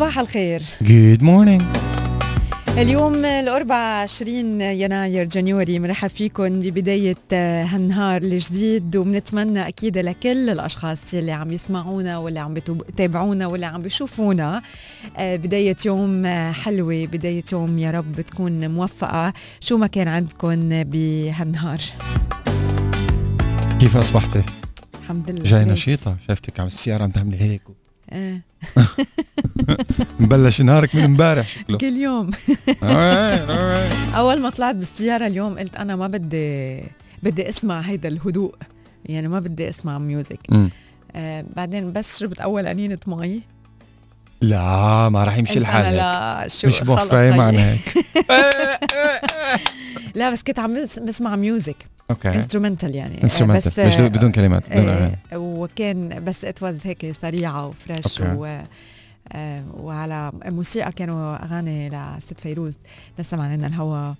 صباح الخير. Good morning. اليوم الأربعاء 20 يناير جانيوري مرحب فيكم ببداية هالنهار الجديد وبنتمنى أكيد لكل الأشخاص اللي عم يسمعونا واللي عم يتابعونا واللي عم بيشوفونا. بداية يوم حلوة بداية يوم يا رب تكون موفقة. شو ما كان عندكم بهالنهار؟ كيف أصبحتي؟ الحمد لله. جاي نشيطة؟ شايفتك عم السيارة عم تعملي هيك مبلش نهارك من امبارح شكله. كل يوم. أول ما طلعت بالسيارة اليوم قلت أنا ما بدي بدي أسمع هيدا الهدوء. يعني ما بدي أسمع ميوزك. آه بعدين بس شربت أول انينه مي. لا ما راح يمشي الحال لا شو مش هي. معنا هيك لا بس كنت عم بس- بسمع music OK. instrumental يعني. آه، instrumental بس مش آه، بدون كلمات بدون آه، أغاني. وكان بس it was هيك سريعة و fresh. و آه، وعلى موسيقى كانوا أغاني للست فيروز نسم علينا الهوا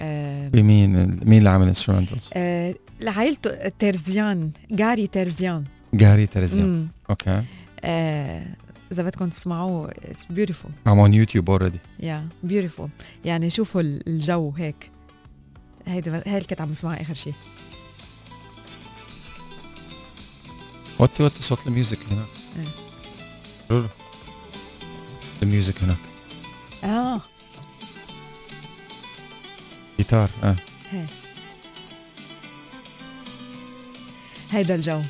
آه، بمين مين اللي عمل instrumentals؟ آه، لعائلته ترزيان جاري ترزيان. جاري تريزيان مم. OK. آه، إذا بدكم تسمعوه it's beautiful I'm on YouTube already. يا beautiful يعني شوفوا ال- الجو هيك. هيدي هي اللي كنت عم بسمعها آخر شيء وطي وطي صوت ال music هناك. رولو ال music هناك آه. جيتار آه. هي هيدا الجو.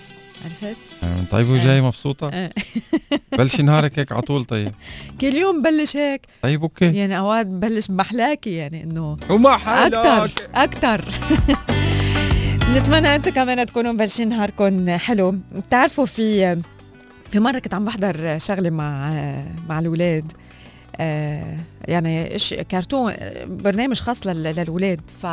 عرفت؟ آه، طيب وجاي مبسوطة؟ آه. بلشي نهارك هيك على طول طيب. كل يوم بلش هيك. طيب OK. يعني أوقات ببلش بمحلاكي يعني إنه وما أكثر أكثر نتمنى أنتم كمان تكونوا مبلشين نهاركم حلو. بتعرفوا في في مرة كنت عم بحضر شغلة مع مع الأولاد. آه، يعني كرتون برنامج خاص لل- للأولاد. ف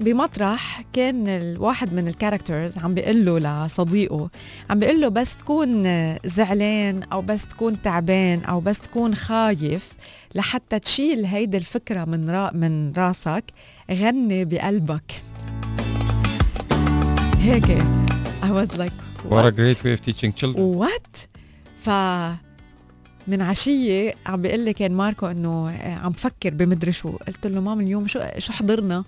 بمطرح كان الواحد من ال characters عم بيقول له لصديقه عم بيقول له بس تكون زعلان أو بس تكون تعبان أو بس تكون خايف لحتى تشيل هيدي الفكرة من را من راسك غني بقلبك. هيك I was like What a what? great way of teaching children. وات ف من عشية عم بيقول لي كان ماركو إنه عم بفكر بمدري شو. قلت له ماما اليوم شو شو حضرنا؟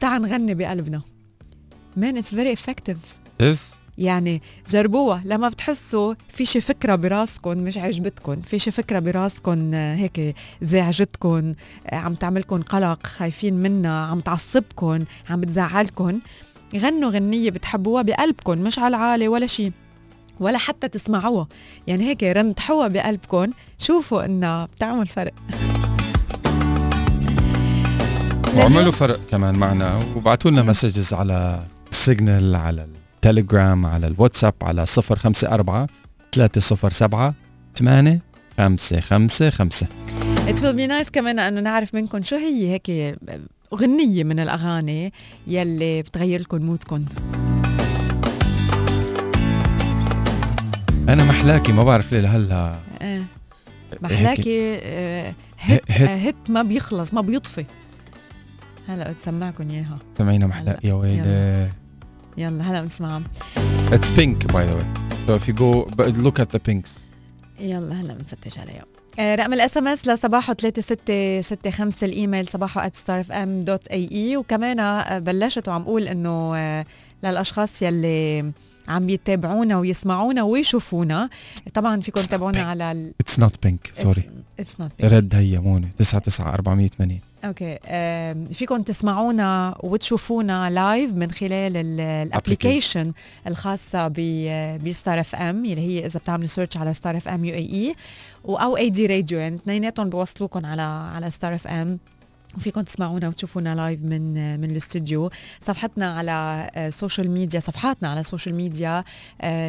تعال نغني بقلبنا. man it's very effective Yes. يعني جربوها لما بتحسوا في شي فكرة براسكم مش عجبتكم في شي فكرة براسكم آه، هيك زعجتكم آه، عم تعملكم قلق خايفين منها عم تعصبكم عم بتزعلكم غنوا غنية بتحبوها بقلبكم مش على العالي ولا شي ولا حتى تسمعوها. يعني هيك رنتحوها بقلبكم شوفوا إنها بتعمل فرق. وعملوا فرق كمان معنا وبعتوا لنا messages على السيجنال على التليجرام على الواتساب على 054 307 8 5 5 5 It will be nice كمان انه نعرف منكم شو هي هيك غنية من الأغاني يلي بتغير لكم mood كم. أنا محلاكي ما بعرف ليه لهلا. آه. محلاكي آه، هيك آه، hit ما بيخلص ما بيطفي. هلا بسمعكم إياها. سمعينا محلاكي يا ويلي. يلا. هلا بنسمعها. Pink by the way. So if you go but look at the pinks. يلا هلا بنفتش عليها. آه، رقم ال SMS لصباحو 3665 الإيميل صباحو starfm.ae وكمان آه، بلشت وعم أقول إنه آه، للأشخاص يلي عم يتابعونا ويسمعونا ويشوفونا. طبعا فيكم تتابعونا. على ال It's not pink. Sorry. It's not red هي مونة 99 480 OK. فيكم تسمعونا وتشوفونا live من خلال ال application الخاصة ب Star FM اللي هي إذا بتعملوا search على Star FM UAE أو AD Radio يعني اثنيناتهم بوصلوكم على على Star FM وفيكم تسمعونا وتشوفونا live من من الاستوديو. صفحتنا على social media صفحاتنا على social media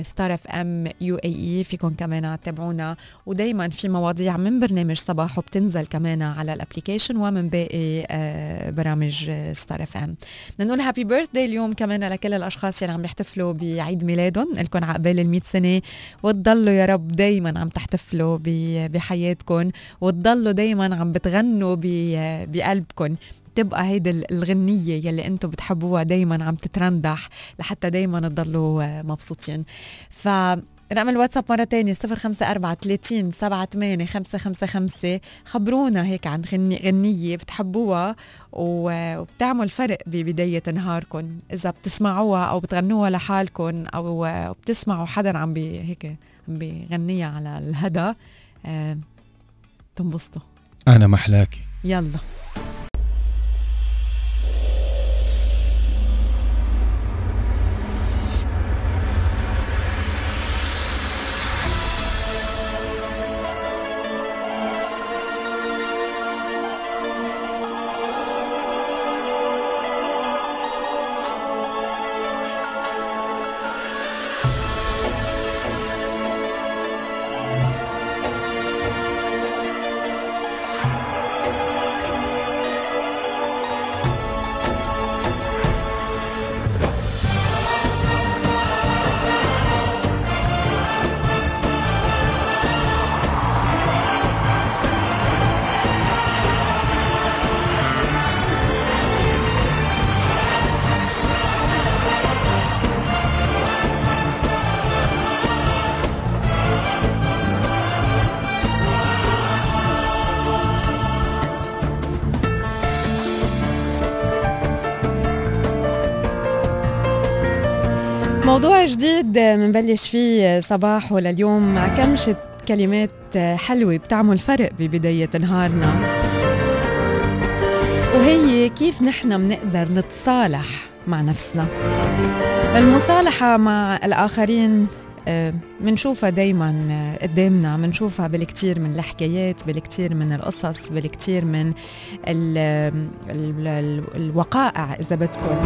Star FM UAE فيكم كمان تتابعونا ودايما في مواضيع من برنامج صباح وبتنزل كمان على ال application ومن باقي آه، برامج Star FM بدنا نقول happy birthday اليوم كمان لكل الأشخاص اللي عم يحتفلوا بعيد ميلادهم. لكم عقبال ال 100 سنة. وتضلوا يا رب دايما عم تحتفلوا بحياتكم وتضلوا دايما عم بتغنوا ب- بقلبكم تبقى هيدي ال- الغنية يلي أنتم بتحبوها دايما عم تترندح لحتى دايما تضلوا مبسوطين. ف رقم الواتساب مرة تانية صفر خمسة أربعة ثلاثين سبعة ثمانية خمسة خمسة خمسة. خبرونا هيك عن غنية بتحبوها وبتعمل فرق ببداية نهاركم إذا بتسمعوها أو بتغنوها لحالكم أو بتسمعوا حدا عم بي هيك عم بيغنيها على الهدى آه تنبسطوا. أنا محلاكي. يلا. موضوع جديد. منبلش فيه صباح ولليوم مع كمشة كلمات حلوة بتعمل فرق ببداية نهارنا. وهي كيف نحن بنقدر نتصالح مع نفسنا. المصالحة مع الآخرين منشوفها دايما قدامنا منشوفها بالكثير من الحكايات بالكثير من القصص بالكثير من ال ال ال الوقائع إذا بدكم.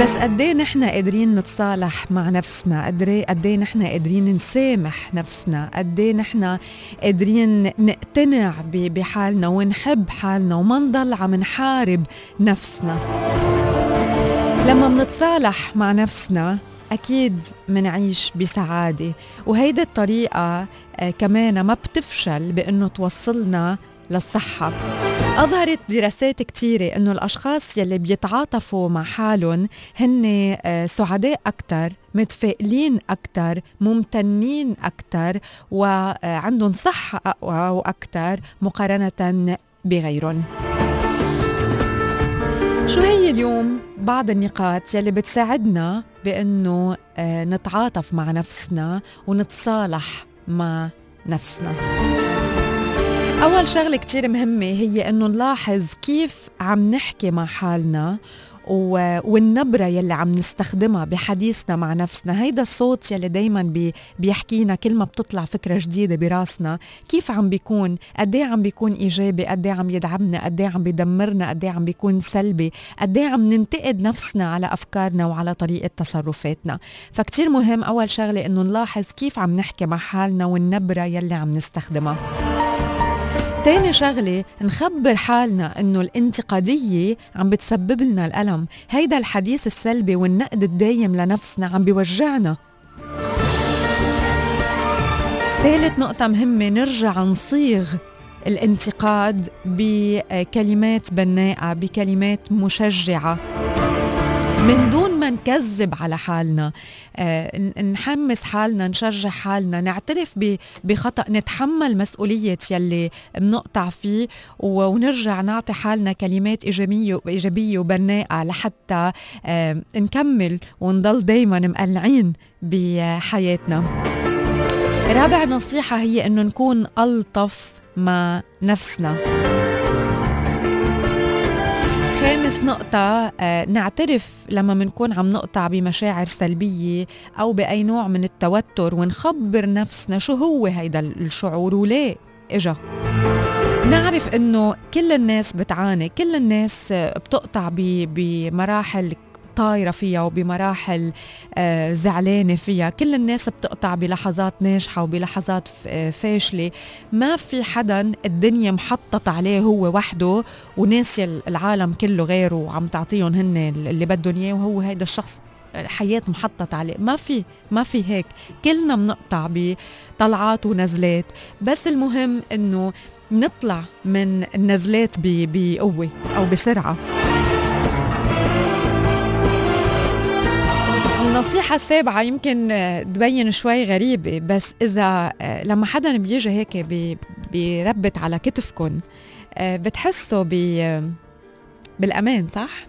بس قد إيه نحن قادرين نتصالح مع نفسنا؟ قد إيه نحن قادرين نسامح نفسنا؟ قد إيه نحن قادرين نقتنع بحالنا ونحب حالنا وما نضل عم نحارب نفسنا؟ لما منتصالح مع نفسنا أكيد منعيش بسعادة. وهيدي الطريقة آه، كمان ما بتفشل بأنه توصلنا للصحة. أظهرت دراسات كتيرة أنه الأشخاص يلي بيتعاطفوا مع حالهم هن آه، سعداء أكتر متفائلين أكتر ممتنين أكتر وعندهم صحة أقوى وأكتر مقارنة بغيرهم. شو هي اليوم بعض النقاط يلي بتساعدنا بأنه آه، نتعاطف مع نفسنا ونتصالح مع نفسنا؟ أول شغلة كتير مهمة هي إنه نلاحظ كيف عم نحكي مع حالنا والنبرة يلي عم نستخدمها بحديثنا مع نفسنا. هيدا الصوت يلي دايما بي بيحكينا كل ما بتطلع فكرة جديدة براسنا كيف عم بيكون قد عم بيكون إيجابي قد عم يدعمنا قد عم بيدمرنا قد عم بيكون سلبي قد عم ننتقد نفسنا على أفكارنا وعلى طريقة تصرفاتنا. فكتير مهم أول شغلة إنه نلاحظ كيف عم نحكي مع حالنا والنبرة يلي عم نستخدمها. تاني شغلة نخبر حالنا إنه الانتقادية عم بتسبب لنا الألم. هيدا الحديث السلبي والنقد الدايم لنفسنا عم بيوجعنا. ثالث نقطة مهمة نرجع نصيغ الانتقاد بكلمات بناءة بكلمات مشجعة. من دون نكذب على حالنا. آه نحمس حالنا نشجع حالنا نعترف بخطأ نتحمل مسؤولية يلي بنقطع فيه ونرجع نعطي حالنا كلمات إيجابية إيجابية وبناءة لحتى آه نكمل ونضل دايما مقلعين بحياتنا. رابع نصيحة هي أنه نكون ألطف مع نفسنا. خامس نقطة آه نعترف لما منكون عم نقطع بمشاعر سلبية أو بأي نوع من التوتر ونخبر نفسنا شو هو هيدا الشعور وليه إجا. نعرف إنه كل الناس بتعاني كل الناس بتقطع بمراحل طايرة فيها وبمراحل آه، زعلانة فيها. كل الناس بتقطع بلحظات ناجحة وبلحظات آه، فاشلة. ما في حدا الدنيا محطط عليه هو وحده وناسي العالم كله غيره وعم تعطيهم هن اللي بدهم إياه وهو هيدا الشخص حياة محطط عليه. ما في ما في هيك. كلنا بنقطع بطلعات ونزلات. بس المهم إنه نطلع من النزلات بقوة أو بسرعة. النصيحة السابعة يمكن تبين شوي غريبة بس إذا لما حدا بيجي هيك بيربط على كتفكم بتحسوا بالأمان صح؟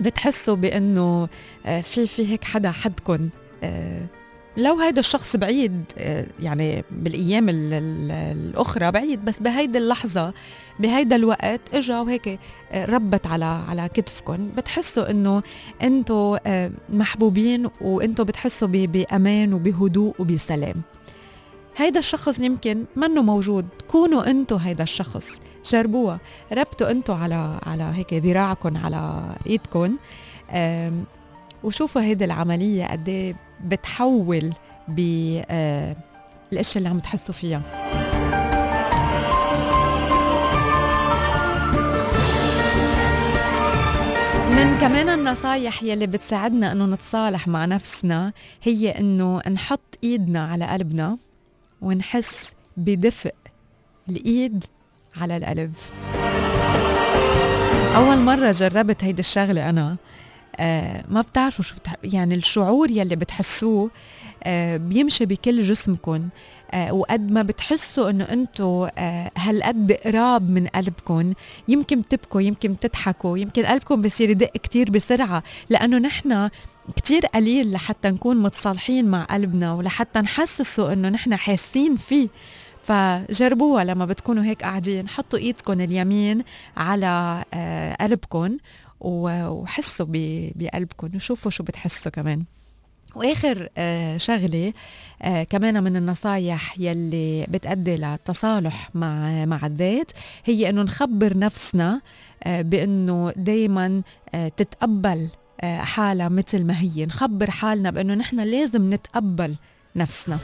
بتحسوا بأنه في في هيك حدا حدكم لو هيدا الشخص بعيد آه، يعني بالأيام الأخرى بعيد بس بهيدي اللحظة بهيدا الوقت إجا وهيك آه، ربت على على كتفكم بتحسوا إنه أنتم آه، محبوبين وأنتم بتحسوا بأمان وبهدوء وبسلام. هيدا الشخص يمكن منه موجود. كونوا أنتم هيدا الشخص. جربوها ربطوا أنتم على على هيك ذراعكم على ايدكم وشوفوا هيدي العملية قد إيه بتحول بالاشياء آه، اللي عم تحسوا فيها. من كمان النصايح يلي بتساعدنا إنه نتصالح مع نفسنا هي إنه نحط إيدنا على قلبنا ونحس بدفء الإيد على القلب. أول مرة جربت هيدي الشغلة أنا. ما بتعرفوا شو بتح... يعني الشعور يلي بتحسوه آه بيمشي بكل جسمكم آه وقد ما بتحسوا إنه أنتم آه هالقد قراب من قلبكم يمكن تبكوا يمكن تضحكوا يمكن قلبكم بصير يدق كتير بسرعة لأنه نحن كتير قليل لحتى نكون متصالحين مع قلبنا ولحتى نحسسه إنه نحن حاسين فيه. فجربوها لما بتكونوا هيك قاعدين. حطوا ايدكم اليمين على آه قلبكم وحسوا بقلبكم وشوفوا شو بتحسوا كمان. وآخر آه شغلة آه كمان من النصايح يلي بتأدي للتصالح مع مع الذات هي إنه نخبر نفسنا آه بإنه دائما تتقبل حالها مثل ما هي. نخبر حالنا بإنه نحن لازم نتقبل نفسنا.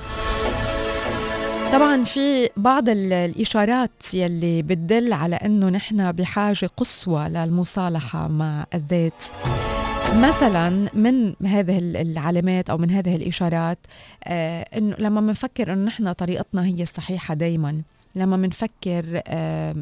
طبعا في بعض الإشارات يلي بتدل على إنه نحن بحاجة قصوى للمصالحة مع الذات. مثلا من هذه العلامات أو من هذه الإشارات آه إنه لما بنفكر إنه نحن طريقتنا هي الصحيحة دائما لما بنفكر آه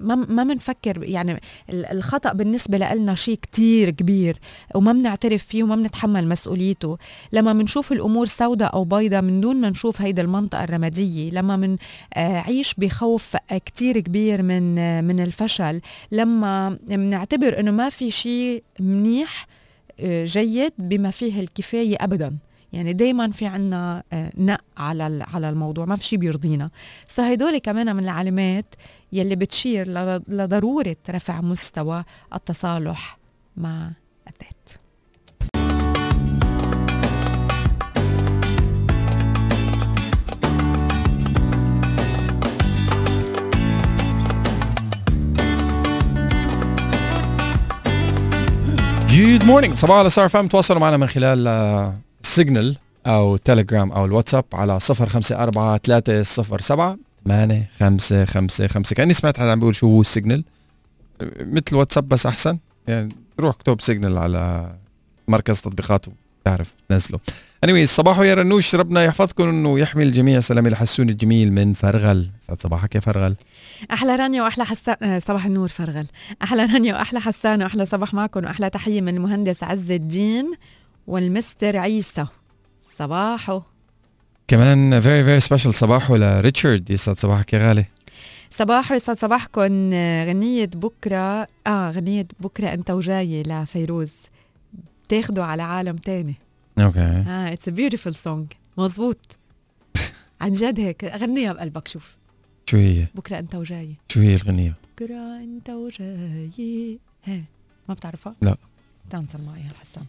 ما ما بنفكر يعني الخطأ بالنسبة لنا شيء كتير كبير وما بنعترف فيه وما بنتحمل مسؤوليته. لما بنشوف الأمور سوداء أو بيضاء من دون ما نشوف هيدا المنطقة الرمادية لما بنعيش بخوف كتير كبير من من الفشل لما بنعتبر إنه ما في شيء منيح آه، جيد بما فيه الكفاية ابدا. يعني دايما في عنا آه، نق على على الموضوع ما في شيء بيرضينا. فهدول كمان من العلامات يلي بتشير لضرورة رفع مستوى التصالح مع الذات. good morning صباح صار فيكم تتواصلوا معنا من خلال آه، سيجنال أو تليجرام أو الواتساب على 054 307 8 5 5 5 كأني سمعت حدا عم بيقول شو هو السيجنال مثل واتساب بس أحسن. يعني روح اكتب سيجنال على مركز تطبيقات تعرف تنزله. اني صباح يا رنوش ربنا يحفظكم إنه يحمي الجميع سلامي لحسون الجميل من فرغل. سعد صباحك يا فرغل. أحلى رانيا وأحلى حسان آه، صباح النور فرغل. أحلى رانيا وأحلى حسان وأحلى صباح معكم وأحلى تحية من المهندس عز الدين. وال Mr. عيسى. صباحو كمان very very special صباحو لريتشارد. يسعد صباحك يا غالي. صباحو يسعد صباحكم. غنية بكرة. آه غنية بكرة أنت وجاي لفيروز بتاخده على عالم تاني. OK. آه it's beautiful song مزبوط عن جد هيك. غنيها بقلبك شوف. شو هي؟ بكرة أنت وجاي. شو هي الغنية؟ بكرة أنت وجاي. ها. ما بتعرفها؟ لا. تنسى معي حسان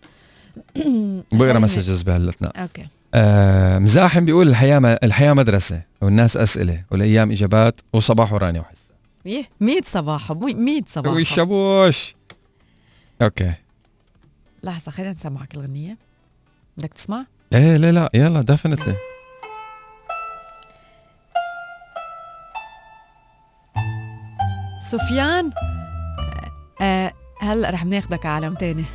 بقرا messages بهالأثناء. OK. آه مزاحم بيقول الحياة الحياة مدرسة والناس أسئلة والأيام إجابات وصباح وراني وحس إيه 100 صباح 100 صباح. والشبوش OK. لحظة خلينا نسمعك الغنية. بدك تسمع؟ إيه لا لا يلا definitely سفيان آه هلا رح ناخدك على عالم تاني.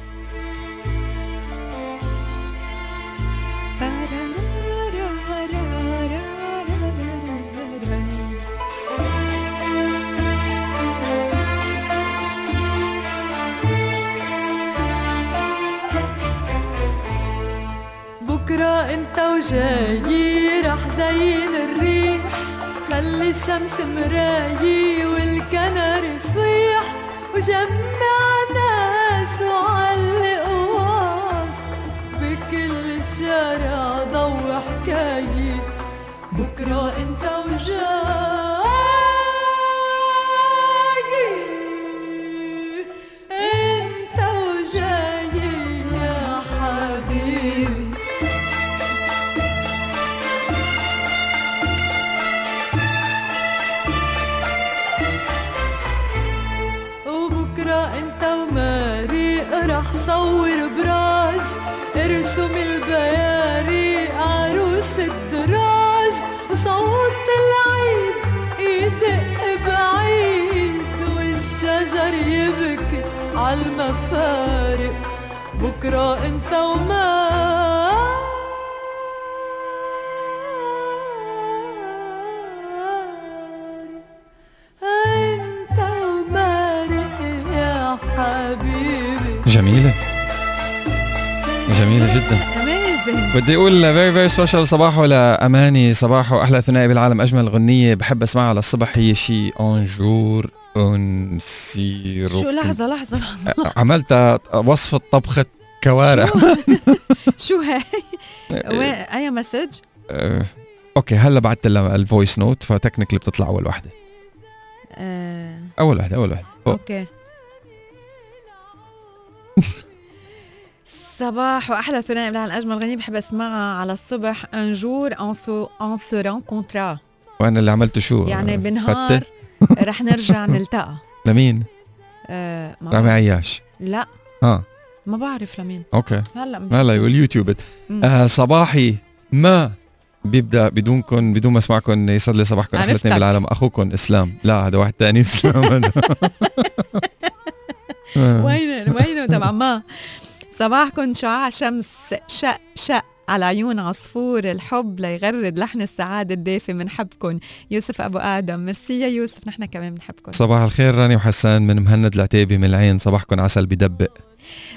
بكرة انت وجاي رح زين الريح. خلي الشمس مرايي والكنر يصيح. وجمع ناس وعلق واص بكل الشارع ضو حكايي بكرة انت وجاي. بكرة انت وما جميلة. جميلة جدا. بدي أقول very very special صباحو لاماني صباحو أحلى ثنائي بالعالم أجمل غنية بحب أسمعها للصبح هي شي un jour on se re شو لحظة لحظة لحظة. عملتها وصفة طبخة كوارع. شو؟ هي؟ وين؟ أي message؟ أه، OK هلا بعثت لها ال voice note ف technically بتطلع أول وحدة. أه. أول وحدة أول وحدة. OK. صباح وأحلى ثنائي بالعالم اجمل غنية بحب اسمعها على الصبح. Un jour on se on se rencontrera وأنا اللي عملته شو؟ يعني بنهار رح نرجع نلتقى. لمين؟ آه رامي عياش. لا. آه. ما بعرف لمين. أوكي. هلأ هلأ واليوتيوب. آه صباحي ما بيبدأ بدونكم بدون ما أسمعكم يسعد لي صباحكم. أحلى اثنين بالعالم. أخوكم إسلام. لا هذا واحد ثاني إسلام. وين وينه تبع ما. صباحكم شعاع شمس؟ شق شق على عيون عصفور. الحب ليغرد لحن السعادة الدافي بنحبكم يوسف أبو آدم. ميرسي يا يوسف نحن كمان بنحبكم. صباح الخير راني وحسان من مهند العتيبي من العين. صباحكم عسل بدبق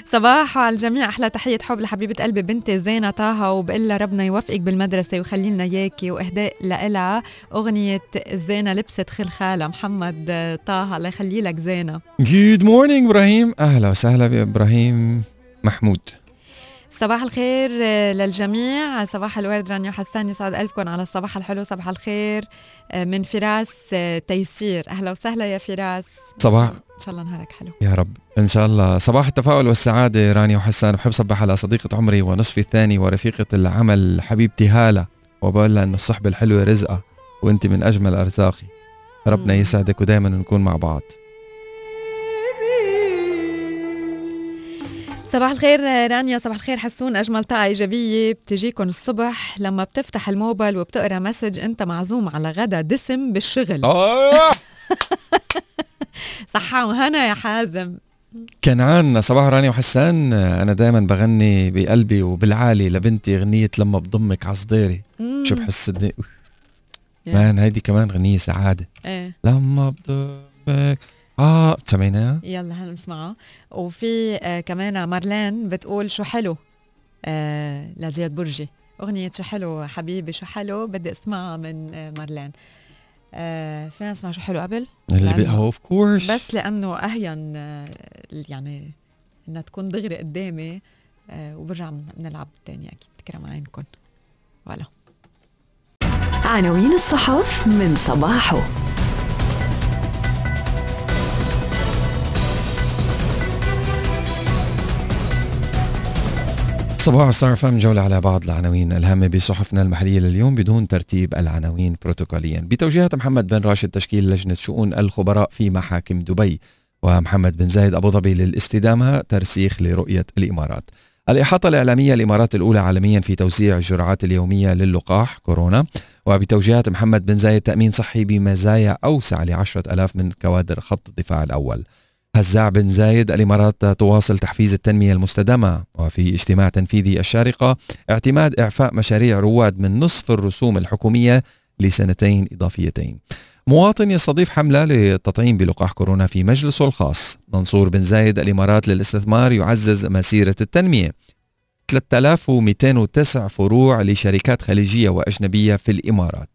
صباح على الجميع. أحلى تحية حب لحبيبة قلبي بنتي زينة طه وبقول لها ربنا يوفقك بالمدرسة ويخلي لنا اياكي وإهداء لها أغنية زينة لبست خلخالها محمد طه الله يخلي لك زينة. good morning إبراهيم. أهلا وسهلا بإبراهيم محمود. صباح الخير للجميع. صباح الورد رانيا حسان يسعد قلبكم على الصباح الحلو. صباح الخير من فراس تيسير. أهلا وسهلا يا فراس. صباح. شاء الله نهارك حلو. يا رب. إن شاء الله. صباح التفاؤل والسعادة رانيا وحسان. بحب صبح على صديقة عمري ونصفي الثاني ورفيقة العمل حبيبتي هالة. وبقول لها إنه الصحبة الحلوة رزقة وانت من أجمل أرزاقي. ربنا يسعدك ودائما نكون مع بعض. صباح الخير رانيا صباح الخير حسون. أجمل طاقة إيجابية. بتجيكم الصبح لما بتفتح الموبايل وبتقرأ مسج أنت معزوم على غدا دسم بالشغل. آه. صحة وهنا يا حازم. كنعان صباح رانيا وحسان. أنا دائما بغني بقلبي وبالعالي لبنتي غنيه لما بضمك على صديري. شو بحس الدنيا مان هيدي كمان غنيه سعادة. إيه. لما بضمك. آه سمعيناها؟ يلا هنسمعها وفي آه كمان مارلين بتقول شو حلو. آه لزياد برجي. أغنية شو حلو حبيبي شو حلو بدي أسمعها من آه مارلين. آه فينا نسمع شو حلو. قبل اللي of course بس لأنه أهين آه يعني إنها تكون دغري قدامي آه وبرجع بنلعب تاني أكيد. تكرم عينكم ولا. عناوين الصحف من صباحه. صباح ستار فام جولة على بعض العناوين الهامة بصحفنا المحلية لليوم بدون ترتيب العناوين بروتوكوليا. بتوجيهات محمد بن راشد تشكيل لجنة شؤون الخبراء في محاكم دبي ومحمد بن زايد أبو ظبي للاستدامة ترسيخ لرؤية الإمارات. الإحاطة الإعلامية الإمارات الأولى عالميا في توزيع الجرعات اليومية للقاح كورونا وبتوجيهات محمد بن زايد تأمين صحي بمزايا أوسع لعشرة ألاف من كوادر خط الدفاع الأول. هزاع بن زايد الإمارات تواصل تحفيز التنمية المستدامة وفي اجتماع تنفيذي الشارقة اعتماد إعفاء مشاريع رواد من نصف الرسوم الحكومية لسنتين إضافيتين. مواطن يستضيف حملة للتطعيم بلقاح كورونا في مجلسه الخاص. منصور بن زايد الإمارات للاستثمار يعزز مسيرة التنمية. 3209 فروع لشركات خليجية وأجنبية في الإمارات.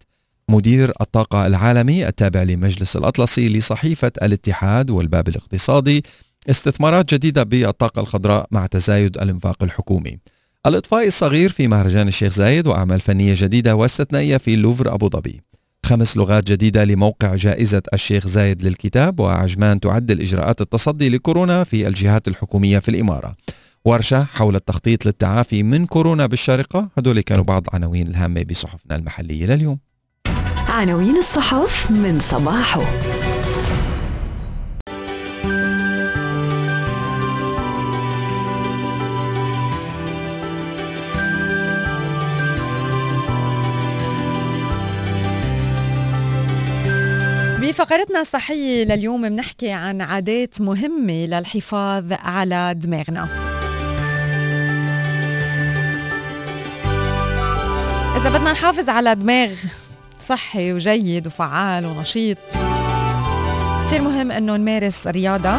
مدير الطاقة العالمي التابع لمجلس الأطلسي لصحيفة الاتحاد والباب الاقتصادي استثمارات جديدة بالطاقة الخضراء مع تزايد الإنفاق الحكومي. الإطفاء الصغير في مهرجان الشيخ زايد وأعمال فنية جديدة واستثنائية في لوفر أبو ظبي. خمس لغات جديدة لموقع جائزة الشيخ زايد للكتاب وعجمان تعدل إجراءات التصدي لكورونا في الجهات الحكومية في الإمارة. ورشة حول التخطيط للتعافي من كورونا بالشارقة هدول كانوا بعض عناوين الهامة بصحفنا المحلية لليوم. عناوين الصحف من صباحه. بفقرتنا الصحية لليوم بنحكي عن عادات مهمة للحفاظ على دماغنا. إذا بدنا نحافظ على دماغ صحي وجيد وفعال ونشيط. كثير مهم إنه نمارس رياضة.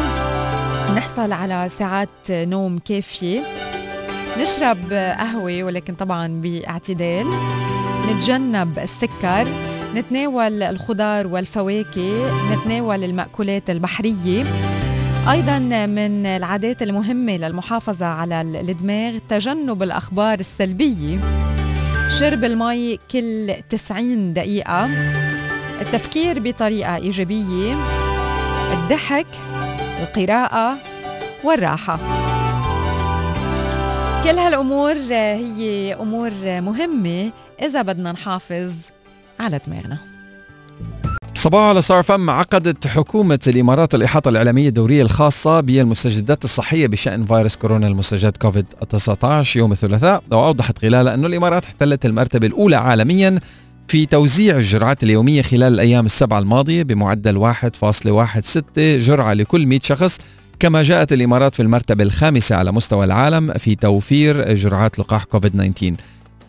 نحصل على ساعات نوم كافية. نشرب قهوة ولكن طبعا باعتدال. نتجنب السكر. نتناول الخضار والفواكه. نتناول المأكولات البحرية. أيضا من العادات المهمة للمحافظة على الدماغ تجنب الأخبار السلبية. شرب المي كل 90 دقيقة. التفكير بطريقة إيجابية الضحك القراءة والراحة. كل هالأمور هي أمور مهمة إذا بدنا نحافظ على دماغنا. صباح على صار فم عقدت حكومة الإمارات الإحاطة الإعلامية الدورية الخاصة بالمستجدات الصحية بشأن فيروس كورونا المستجد كوفيد 19 يوم الثلاثاء. وأوضحت خلالها أن الإمارات احتلت المرتبة الأولى عالميا في توزيع الجرعات اليومية خلال الأيام السبعة الماضية بمعدل 1.16 جرعة لكل 100 شخص كما جاءت الإمارات في المرتبة الخامسة على مستوى العالم في توفير جرعات لقاح كوفيد 19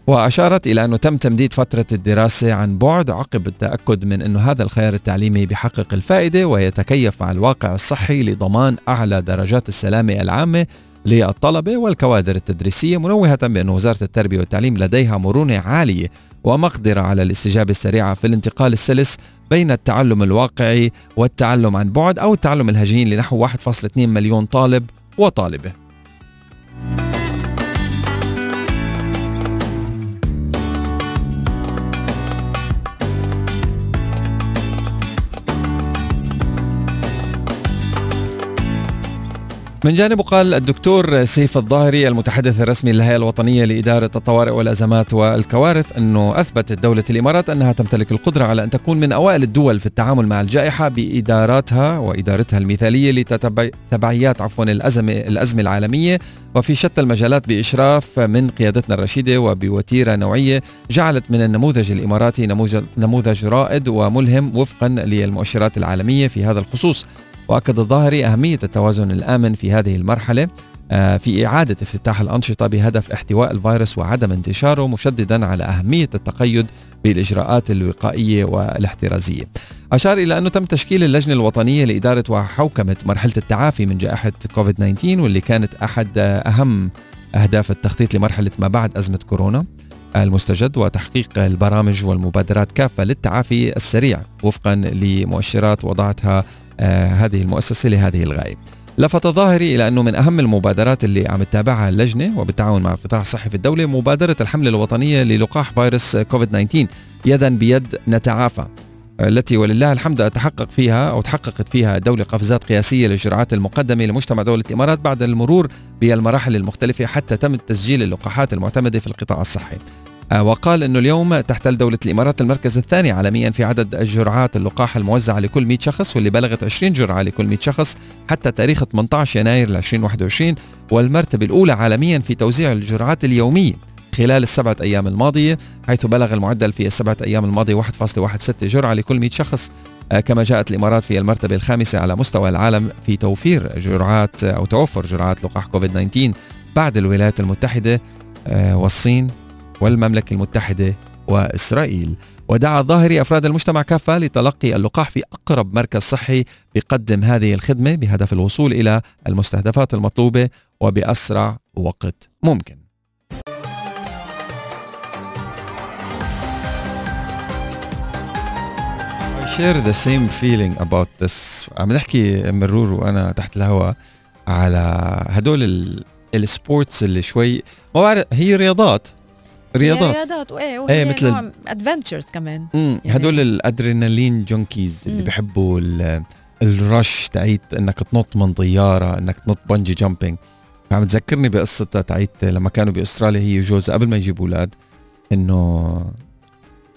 وأشارت إلى أنه تم تمديد فترة الدراسة عن بعد عقب التأكد من أنه هذا الخيار التعليمي بيحقق الفائدة ويتكيف مع الواقع الصحي لضمان أعلى درجات السلامة العامة للطلبة والكوادر التدريسية منوهة بأن وزارة التربية والتعليم لديها مرونة عالية ومقدرة على الاستجابة السريعة في الانتقال السلس بين التعلم الواقعي والتعلم عن بعد أو التعلم الهجين لنحو 1.2 مليون طالب وطالبة. من جانبه قال الدكتور سيف الظاهري المتحدث الرسمي للهيئة الوطنية لإدارة الطوارئ والأزمات والكوارث أنه أثبتت دولة الإمارات أنها تمتلك القدرة على أن تكون من أوائل الدول في التعامل مع الجائحة بإداراتها وإدارتها المثالية لتبعيات عفوا الأزمة, الأزمة العالمية. وفي شتى المجالات بإشراف من قيادتنا الرشيدة وبوتيرة نوعية جعلت من النموذج الإماراتي نموذج رائد وملهم وفقا للمؤشرات العالمية في هذا الخصوص. وأكد الظاهري أهمية التوازن الآمن في هذه المرحلة آه، في إعادة افتتاح الأنشطة بهدف احتواء الفيروس وعدم انتشاره مشددا على أهمية التقيد بالإجراءات الوقائية والاحترازية. أشار إلى أنه تم تشكيل اللجنة الوطنية لإدارة وحوكمة مرحلة التعافي من جائحة كوفيد 19 واللي كانت أحد أهم أهداف التخطيط لمرحلة ما بعد أزمة كورونا. المستجد وتحقيق البرامج والمبادرات كافة للتعافي السريع وفقا لمؤشرات وضعتها هذه المؤسسة لهذه الغاية. لفت ظاهري إلى أنه من أهم المبادرات اللي عم تتابعها اللجنة وبالتعاون مع القطاع الصحي في الدولة مبادرة الحملة الوطنية للقاح فيروس كوفيد 19 يدا بيد نتعافى التي ولله الحمد تحقق فيها أو تحققت فيها الدولة قفزات قياسية للجرعات المقدمة لمجتمع دولة الإمارات بعد المرور بالمراحل المختلفة حتى تم تسجيل اللقاحات المعتمدة في القطاع الصحي. آه، وقال إنه اليوم تحتل دوله الإمارات المركز الثاني عالميا في عدد الجرعات اللقاح الموزعة لكل 100 شخص واللي بلغت 20 جرعة لكل 100 شخص حتى تاريخ 18 يناير 2021 والمرتبة الأولى عالميا في توزيع الجرعات اليومية خلال السبعة أيام الماضية حيث بلغ المعدل في السبعة أيام الماضية 1.16 جرعة لكل 100 شخص. آه، كما جاءت الإمارات في المرتبة الخامسة على مستوى العالم في توفير جرعات أو توفر جرعات لقاح كوفيد 19 بعد الولايات المتحدة آه، والصين والمملكة المتحدة وإسرائيل. ودعا الظاهري أفراد المجتمع كافة لتلقي اللقاح في أقرب مركز صحي بقدم هذه الخدمة بهدف الوصول إلى المستهدفات المطلوبة وبأسرع وقت ممكن. I share the same feeling about this. عم نحكي مرور وأنا تحت الهواء على هدول ال sports اللي شوي ما بعرف هي رياضات. رياضات رياضات وايه وهي مثل مثل نوع adventures كمان مم. يعني- هدول ال adrenaline junkies اللي مم. ال- ال rush تاعيت إنك تنط من طيارة إنك تنط bungee jumping عم تذكرني بقصتها تاعيت لما كانوا بأستراليا هي وجوزها قبل ما يجيبوا أولاد إنه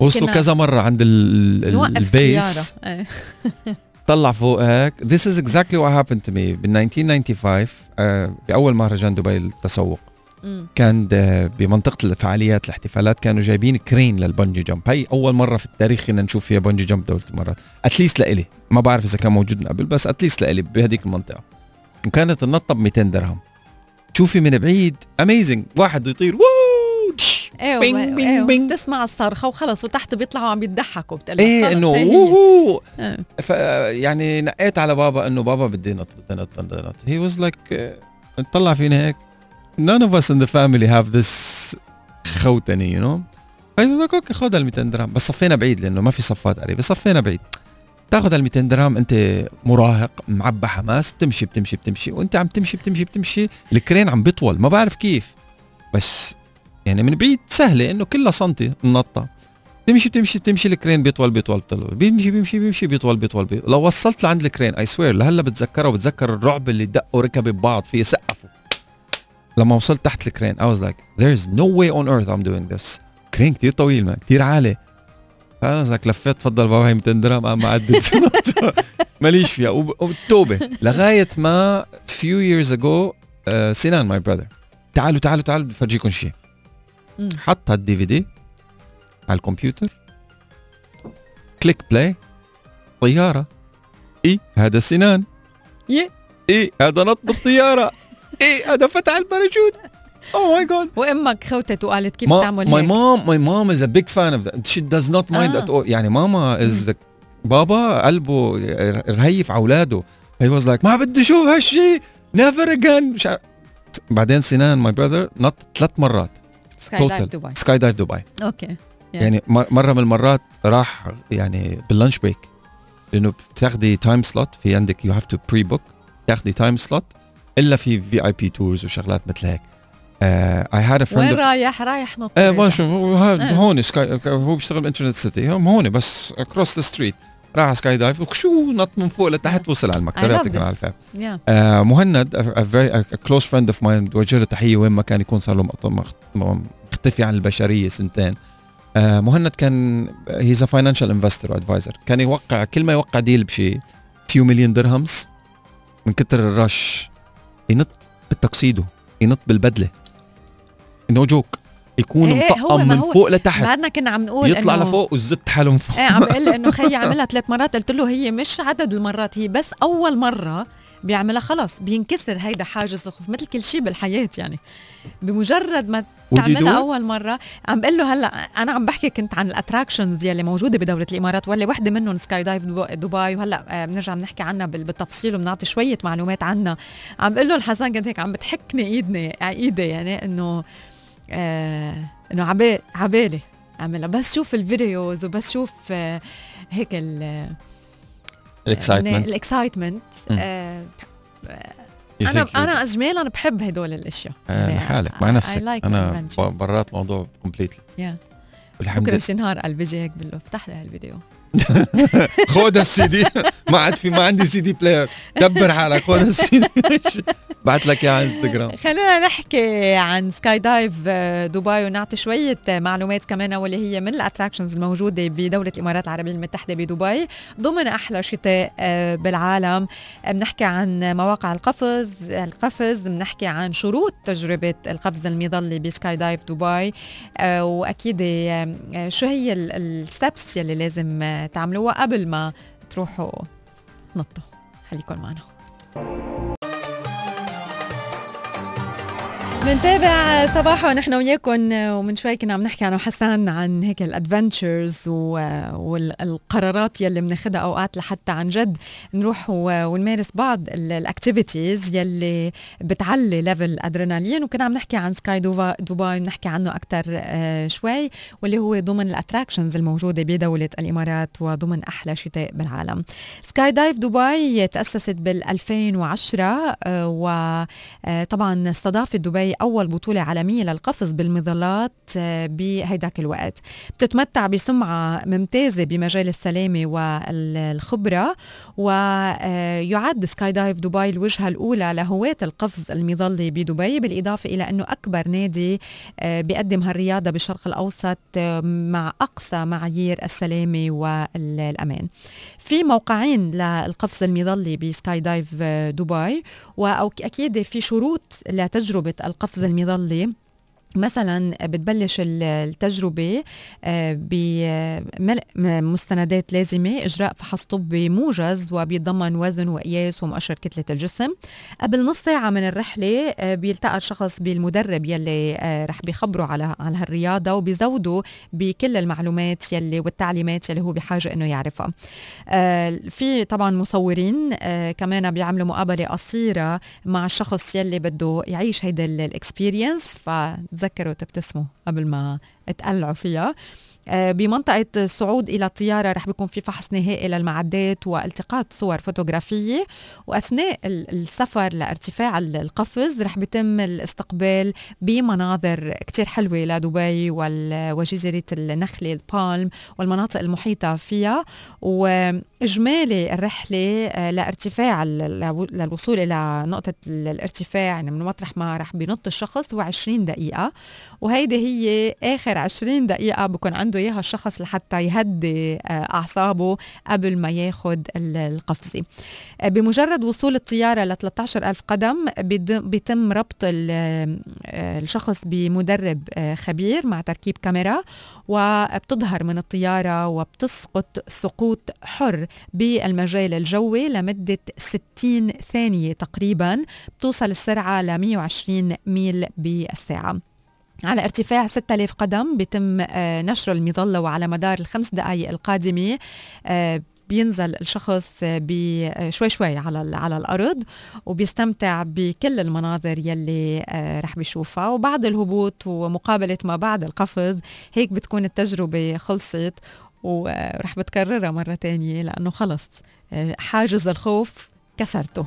وصلوا كذا مرة عند ال- ال base إيه. طلع فوق هيك This is exactly what happened to me بال 1995 آه، بأول مهرجان دبي للتسوق. كان بمنطقة الفعاليات الاحتفالات كانوا جايبين crane لل bungee jump هي أول مرة في التاريخ فينا نشوف فيها bungee jump دولة الإمارات. at least لإلي. ما بعرف إذا كان موجود من قبل بس at least لإلي بهديك المنطقة. وكانت النطة ب 200 درهم. شوفي من بعيد amazing واحد يطير ووو. إيه bing bing إيه bing. تسمع الصرخة وخلص وتحت بيطلعوا عم يضحكوا بتقول إيه إنه. ووهو. ف يعني نقيت على بابا إنه بابا بدي نط بدي نط بدي نط he was like طلع فينا هيك. None of us in the family have this خوتنة you know? ف he was like okay خذ ال 200 درهم. بس صفينا بعيد لأنه ما في صفات قريبة. صفينا بعيد. تاخذ ال 200 درهم أنت مراهق معبى حماس تمشي بتمشي بتمشي. وأنت عم تمشي بتمشي بتمشي. ال crane عم بيطول ما بعرف كيف. بس يعني من بعيد سهلة إنه كلها سنتي النطه تمشي تمشي تمشي ال crane بيطول بيطول بيطول. بيمشي بيمشي بيمشي بيطول بيطول, بيطول. لو وصلت لعند ال crane I swear لهلأ بتذكره وبتذكر الرعب اللي دقوا ركبي ببعض فيه سقفوا. لما وصلت تحت ال crane I was like there is no way on earth I'm doing this. crane كتير طويل ما كتير عالي. فأنا زك لفيت تفضل بابا هي 200 درهم قام عدت. ماليش فيها. وب- وبالتوبة. لغاية ما few years ago uh, سنان my brother تعالوا تعالوا تعالوا بدي أفرجيكم شيء. حط هال DVD على الكمبيوتر. click play. طيارة. إي هذا سنان. إي هذا نط بالطيارة. اي هذا فتح الباراشوت. oh my god وأمك خوتت وقالت كيف ما تعمل my هيك؟ mom my mom is a big fan of that. She does not mind آه. at all. يعني ماما is the بابا قلبه رهيف على أولاده. He was like ما بدي أشوف هالشيء مش عارف. بعدين سنان my brother نط ثلاث مرات. Skydive دبي Skydive دبي okay. Yeah. يعني مر- مرة من المرات راح يعني بال lunch break. لأنه بتاخدي time slot في عندك you have to pre-book تاخدي time slot إلا في VIP tours وشغلات مثل هيك I had a one friend رايح رايح نط إيه راجع. ما شو آه. هون سكاي هو بيشتغل ب Internet City هم هون بس across the street راح على Skydive وشو نط من فوق لتحت وصل على المكتب يعطيكم this. العافيه. آه مهند close friend of mine بوجه له تحية وين ما كان يكون صار له مختفي عن البشرية سنتين آه مهند كان he's a financial investor advisor كان يوقع كل ما يوقع deal بشيء فيو مليون درهمز من كتر ال rush ينط بالتقسيدو ينط بالبدلة. no joke يكون إيه، هو- مطقم من هو. فوق لتحت. بعدنا كنا عم نقول يطلع إنه- لفوق والزبط حاله من فوق. إيه عم بقول إنه خيي عملها ثلاث مرات. قلت له هي مش عدد المرات هي بس أول مرة بيعملها خلص بينكسر هيدا حاجز الخوف مثل كل شيء بالحياة يعني. بمجرد ما تعملها? أول مرة عم بقول له هلأ أنا عم بحكي كنت عن ال attractions يلي موجودة بدولة الإمارات واللي وحدة منهم Skydive دبي وهلأ آه، بنرجع بنحكي عنها بال- بالتفصيل وبنعطي شوية معلومات عنها. عم بقول له الحسن كنت هيك عم بتحكني إيدني إيدي يعني إنه آه إنه عبالي عبالي أعملها. بس شوف الفيديوز وبس شوف آه هيك ال الاكسايتمنت الإكسايتمنت مم. آه أنا أنا اجمالا بحب هدول الأشياء. يعني لحالك مع I- I نفسك. like أنا برات الموضوع completely Yeah. والحمد بكرة لله. نهار قلب بيجي هيك بقول له افتح لي هالفيديو خذ السي دي ما عاد في ما عندي CD player دبر حالك خذ السي دي بعت لك اياه على انستغرام خلينا نحكي عن Skydive آه، دبي ونعطي شوية آه، معلومات كمان. واللي هي من ال attractions الموجودة بدولة الإمارات العربية المتحدة بدبي ضمن أحلى شتاء آه، بالعالم. بنحكي عن مواقع القفز القفز بنحكي عن شروط تجربة القفز المظلي ب Skydive دبي. آه، شو هي ال steps يلي لازم تعملوها قبل ما تروحوا تنطوا خليكم معنا. منتابع صباحا ونحن وياكم ومن شوي كنا عم نحكي أنا وحسان عن هيك ال adventures والقرارات يلي بناخذها أوقات لحتى عن جد نروح ونمارس بعض ال activities يلي بتعلي level adrenaline وكنا عم نحكي عن Sky دبي نحكي عنه أكثر آه، شوي واللي هو ضمن ال attractions الموجودة بدولة الإمارات وضمن أحلى شتاء بالعالم. Skydive دبي تأسست بال 2010 وطبعا استضافت دبي أول بطولة عالمية للقفز بالمظلات آه، بهيداك الوقت. بتتمتع بسمعة ممتازة بمجال السلامة والخبرة ويعد Skydive دبي الوجهة الأولى لهواة القفز المظلي بدبي بالإضافة إلى أنه أكبر نادي آه، بيقدم هالرياضة بالشرق الأوسط آه، مع أقصى معايير السلامة والأمان. في موقعين للقفز المظلي بسكاي دايف دبي وأكيد في شروط لتجربة القفز القفز المظلي مثلا بتبلش التجربة آه، بملء مستندات لازمة إجراء فحص طبي موجز وبيتضمن وزن وقياس ومؤشر كتلة الجسم. قبل نص ساعة من الرحلة آه، بيلتقى الشخص بالمدرب يلي آه، رح بيخبره على على هالرياضة وبيزودوا بكل المعلومات يلي والتعليمات يلي هو بحاجة إنه يعرفها. في طبعا مصورين كمان بيعملوا مقابلة قصيرة مع الشخص يلي بده يعيش هيدا ال experience ف تذكروا تبتسموا قبل ما تقلعوا فيها. بمنطقة الصعود إلى الطيارة رح بيكون في فحص نهائي للمعدات والتقاط صور فوتوغرافية. وأثناء السفر لارتفاع القفز رح بيتم الاستقبال بمناظر كتير حلوة لدبي وجزيرة النخلة البالم والمناطق المحيطة فيها. وإجمالي الرحلة آه، لارتفاع للوصول إلى نقطة الارتفاع يعني من مطرح ما رح بينط الشخص هو 20 دقيقة. وهيدي هي آخر 20 دقيقة بكون عنده عنده إياها الشخص لحتى يهدي آه، أعصابه قبل ما ياخذ القفزه آه، بمجرد وصول الطيارة ل 13000 قدم بيتم ربط آه، الشخص بمدرب خبير مع تركيب كاميرا وبتظهر من الطيارة وبتسقط سقوط حر بالمجال الجوي لمدة 60 ثانية تقريبا بتوصل السرعة ل 120 ميل بالساعة. على ارتفاع 6000 قدم بيتم آه، نشر المظلة وعلى مدار الخمس دقائق القادمة. آه، بينزل الشخص بشوي شوي على على الأرض وبيستمتع بكل المناظر يلي آه، رح بيشوفها. وبعد الهبوط ومقابلة ما بعد القفز هيك بتكون التجربة خلصت ورح بتكررها مرة تانية لأنه خلص حاجز الخوف كسرته.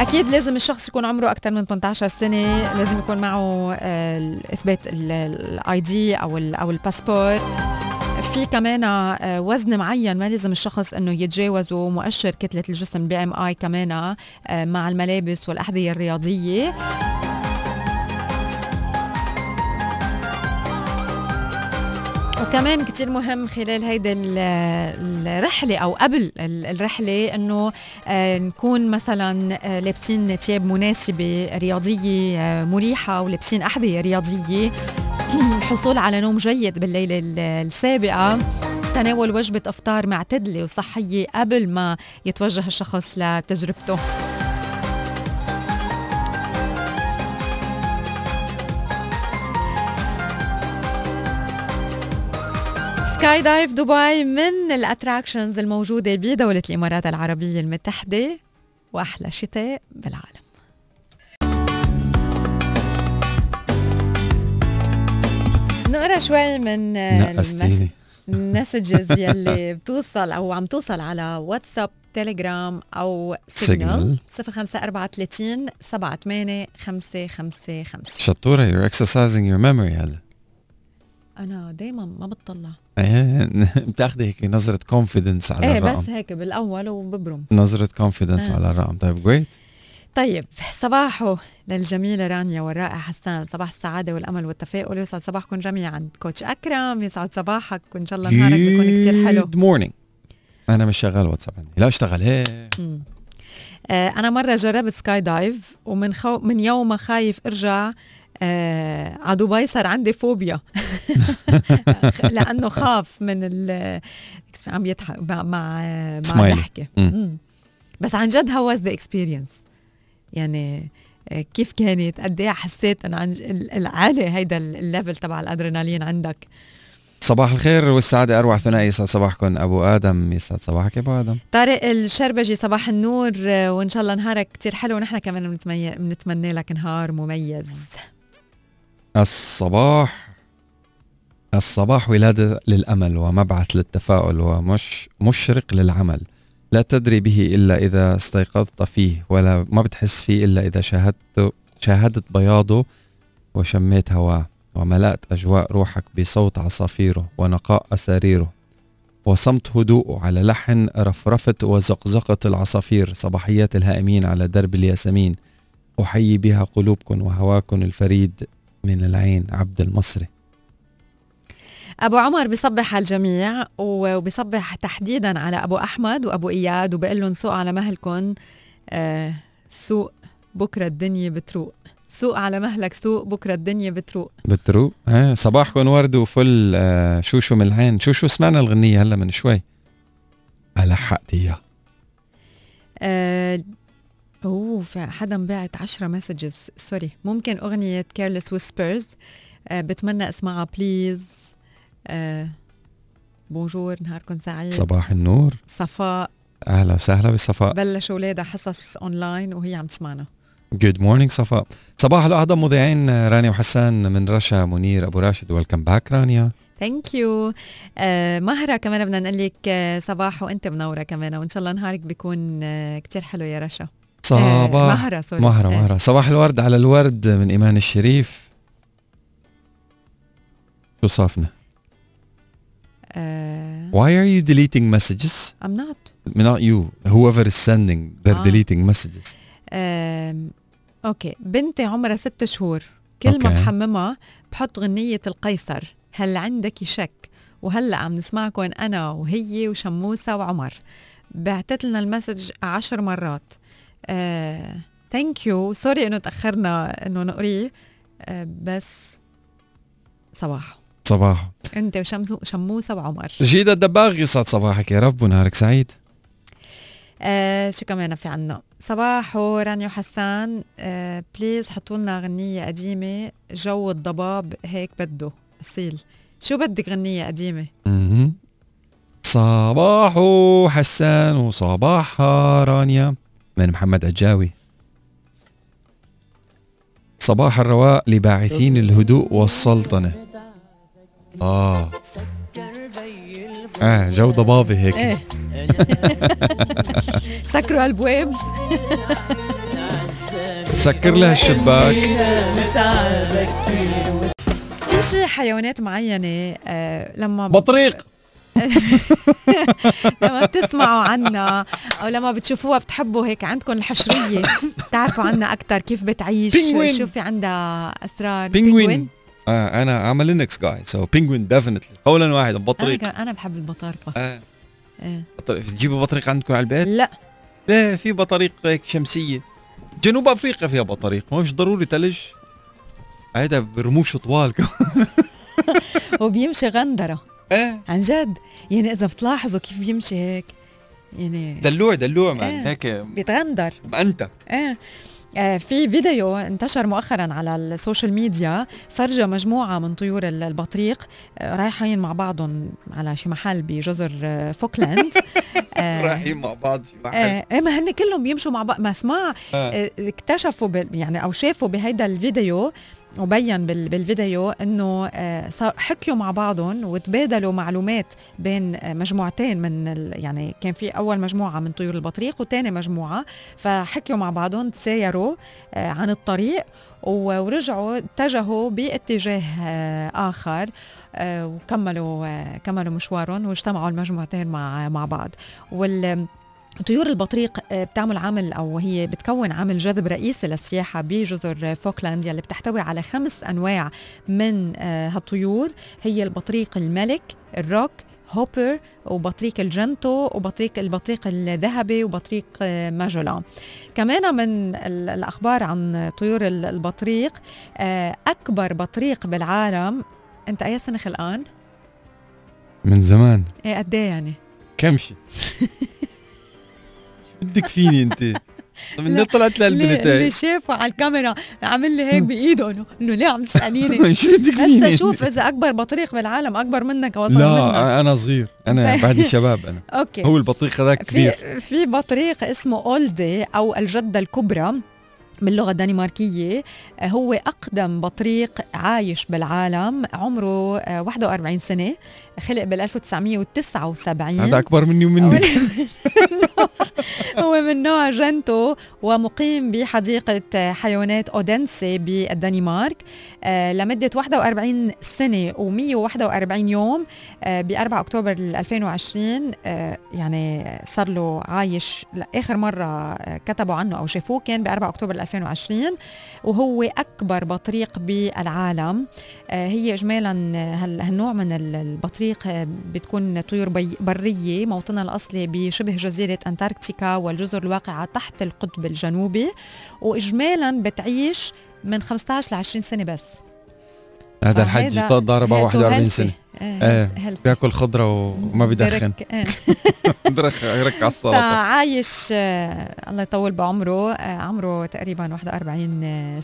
أكيد لازم الشخص يكون عمره أكثر من 18 سنة لازم يكون معه آه، اثبات ال ID أو أو الباسبور. في كمان آه، وزن معين ما لازم الشخص إنه يتجاوزه مؤشر كتلة الجسم بي إم آي كمان آه، مع الملابس والأحذية الرياضية. وكمان كتير مهم خلال هيدا الرحلة أو قبل الرحلة أنه آه، نكون مثلا آه، لابسين ثياب مناسبة رياضية آه، مريحة ولابسين أحذية رياضية. الحصول على نوم جيد بالليلة السابقة. تناول وجبة إفطار معتدلة وصحية قبل ما يتوجه الشخص لتجربته. Skydive دبي من ال attractions الموجودة بدولة الإمارات العربية المتحدة وأحلى شتاء بالعالم. نقرأ شوي من ال messages يلي بتوصل أو عم توصل على واتساب تيليجرام أو سيجنال 05430 78555 شطورة you're exercising your memory هلا. أنا دايما ما بتطلع. إيه بتاخذي هيك نظرة confidence على إيه الرقم. بس هيك بالأول وببرم. نظرة confidence آه. على الرقم. طيب جريت طيب صباحو للجميلة رانيا والرائع حسان. صباح السعادة والأمل والتفاؤل. يسعد صباحكم جميعا. coach أكرم يسعد صباحك. وإن شاء الله نهارك بيكون كتير حلو. good morning أنا مش شغال واتساب عندي. لا اشتغل. هيك آه أنا مرة جربت skydive ومن خو... من يوم خايف أرجع آه على دبي صار عندي فوبيا. لأنه خاف من ال عم يضحك مع مع الضحكة. بس عن جد how was the experience يعني آه، كيف كانت؟ قد إيه حسيت إنه عن العالي هيدا ال level تبع الأدرينالين عندك؟ صباح الخير والسعادة أروع ثنائي يسعد صباحكم أبو آدم يسعد صباحك أبو آدم. طارق الشربجي صباح النور آه، وإن شاء الله نهارك كتير حلو ونحن كمان بنتمنى لك نهار مميز. الصباح. الصباح ولادة للأمل ومبعث للتفاؤل ومشرق للعمل. لا تدري به إلا إذا استيقظت فيه ولا ما بتحس فيه إلا إذا شاهدت شاهدت بياضه وشميت هواه وملأت أجواء روحك بصوت عصافيره ونقاء أساريره. وصمت هدوءه على لحن رفرفة وزقزقة العصافير صباحيات الهائمين على درب الياسمين. أحيي بها قلوبكم وهواكم الفريد. من العين عبد المصري. أبو عمر بصبح على الجميع وبصبح تحديدا على أبو أحمد وأبو إياد وبقول لهم سوق على مهلكم آه سوق بكرة الدنيا بتروق. سوق على مهلك سوق بكرة الدنيا بتروق. بتروق. ها صباحكم ورد وفل آه شوشو من العين. شوشو سمعنا الغنية هلا من شوي. لحقت اياها آه أوه في حدا بعت 10 messages sorry ممكن أغنية Careless Whispers آه بتمنى أسمعها please آه بونجور نهاركم سعيد. صباح النور. صفاء. أهلا وسهلا بصفاء بلشوا اولادها حصص اونلاين وهي عم تسمعنا. good morning صفاء. صباح الاعظم مذيعين رانيا وحسان من رشا منير أبو راشد. welcome back رانيا. thank you مهرة كمان بدنا نقول لك آه، صباح وأنت منورة كمان وإن شاء الله نهارك بيكون uh, كتير حلو يا رشا. صباح uh, مهرة sorry مهرة مهرة صباح الورد على الورد من إيمان الشريف شو صافنا؟ Uh, Why are you deleting messages? I'm not. Not you. Whoever is sending, they're آه. deleting messages. آم، أوكي بنتي عمرها ست شهور كل ما. بحممها بحط غنية القيصر هل عندك شك وهلأ عم نسمعكم أنا وهي وشموسة وعمر بعتت لنا ال message عشر مرات thank you sorry إنه تأخرنا إنه نقريه آه بس صباح صباح أنت وشموسة وعمر جيدة الدباغ يسعد صباحك يا رب ونهارك سعيد. آه شو كمان في عنا صباح ورانيا حسان آه please حطوا لنا غنية قديمة جو الضباب هيك بده أصيل. شو بدك غنية قديمة. صباح حسان وصباحها رانيا. من محمد عجاوي صباح الرواء لباعثين الهدوء والسلطنة. آه. آه جو ضبابي هيك. إيه. سكروا البواب سكر لها الشباك. في شي حيوانات معينة آه لما بطريق. لما بتسمعوا عنا أو لما بتشوفوها بتحبوا هيك عندكم الحشرية بتعرفوا عنها أكثر كيف بتعيش. شو في عندها أسرار؟ بينجوين آه أنا a Linux guy so penguin definitely. قولا واحدا بطريق أنا بحب البطارقه آه. إيه. بطريق. تجيبوا بطريق عندكم على البيت؟ لا. إيه في بطريق هيك شمسية. جنوب أفريقيا فيها بطريق ما مش ضروري ثلج هيدا برموش طوال وبيمشي غندرة. إيه. عن جد؟ يعني إذا بتلاحظوا كيف بيمشي هيك يعني دلوع دلوع مان إيه. هيك بيتغندر. أنت. إيه. آه، في فيديو انتشر مؤخرا على ال social media فرجى مجموعة من طيور ال- البطريق آه، رايحين مع بعضهم على شي محل بجزر آه، فوكلاند. رايحين مع بعض في محل. إيه إيه، ما هن كلهم بيمشوا مع بعض. ما اسمع اكتشفوا يعني أو شافوا بهيدا الفيديو وبين بال- بالفيديو إنه آه، حكيوا مع بعضهم وتبادلوا معلومات بين آه، مجموعتين من يعني كان في أول مجموعة من طيور البطريق وثاني مجموعة. فحكيوا مع بعضهم تسايروا آه، عن الطريق ورجعوا اتجهوا باتجاه آخر وكملوا كملوا مشوارهم واجتمعوا المجموعتين مع مع بعض. وال طيور البطريق آه، بتعمل عامل أو هي بتكون عامل جذب رئيسي للسياحه بجزر فوكلاند يلي بتحتوي على خمس أنواع من آه، هالطيور. هي البطريق الملك ال rockhopper وبطريق الجنتو وبطريق البطريق الذهبي وبطريق آه، ماجولان كمان من ال- الأخبار عن طيور ال- البطريق أكبر بطريق بالعالم. أنت أي سنة خلقان؟ من زمان. إيه قد إيه يعني؟ كمشي بدك فيني انت؟ من طلعت للبنت اللي شافه على الكاميرا؟ عامل لي هيك بإيده انه إنه ليه عم تسأليني؟ شو بدك هسه؟ شوف إذا أكبر بطريق بالعالم أكبر منك وصل منك. لا أنا صغير. أنا بعدي شباب أنا. أوكي. هو البطيخ هذاك في كبير. في بطريق اسمه أولدي أو الجدة الكبرى باللغة الدنماركية. آه، هو أقدم بطريق عايش بالعالم. عمره آه، 41 سنة. خلق بال 1979 هذا أكبر مني ومنك. هو من نوع جنتو ومقيم بحديقة حيوانات أودنسي بالدنمارك آه، لمدة 41 سنة و141 يوم ب 4 أكتوبر 2020 آه، يعني صار له عايش آخر مرة آه، كتبوا عنه أو شافوه كان ب 4 أكتوبر 2020 وهو أكبر بطريق بالعالم. آه، هي إجمالا هال- هالنوع من ال- البطريق آه، بتكون طيور برية موطنها الأصلي بشبه جزيرة أنتاركتيكا والجزر الواقعة تحت القطب الجنوبي وإجمالا بتعيش من 15 ل 20 سنة بس هذا الحج فهيدا ضاربه healthy. 41 سنة إيه إيه. بياكل خضرة وما إيه. بدرخ يرك على السلطة فعايش آه، الله يطول بعمره آه، عمره تقريبا 41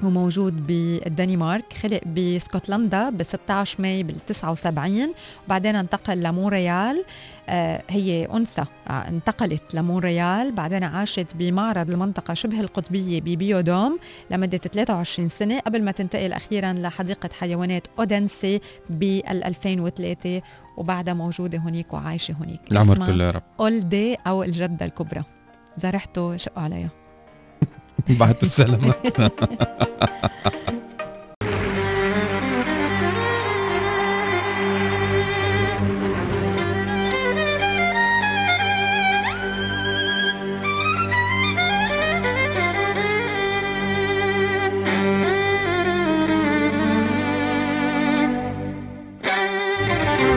سنة وموجود بالدنمارك خلق باسكتلندا ب 16 ماي بال 79 وبعدين انتقل لمونريال آه، هي أنثى آه، انتقلت لمونريال بعدين عاشت بمعرض المنطقة شبه القطبية ببيودوم لمدة 23 سنة قبل ما تنتقل أخيرا لحديقة حيوانات أودنسي بال 2003 وبعدها موجودة هونيك وعايشة هونيك العمر كله يا رب. أولدي أو الجدة الكبرى. إذا رحتوا شقوا عليها. بعت السلامة.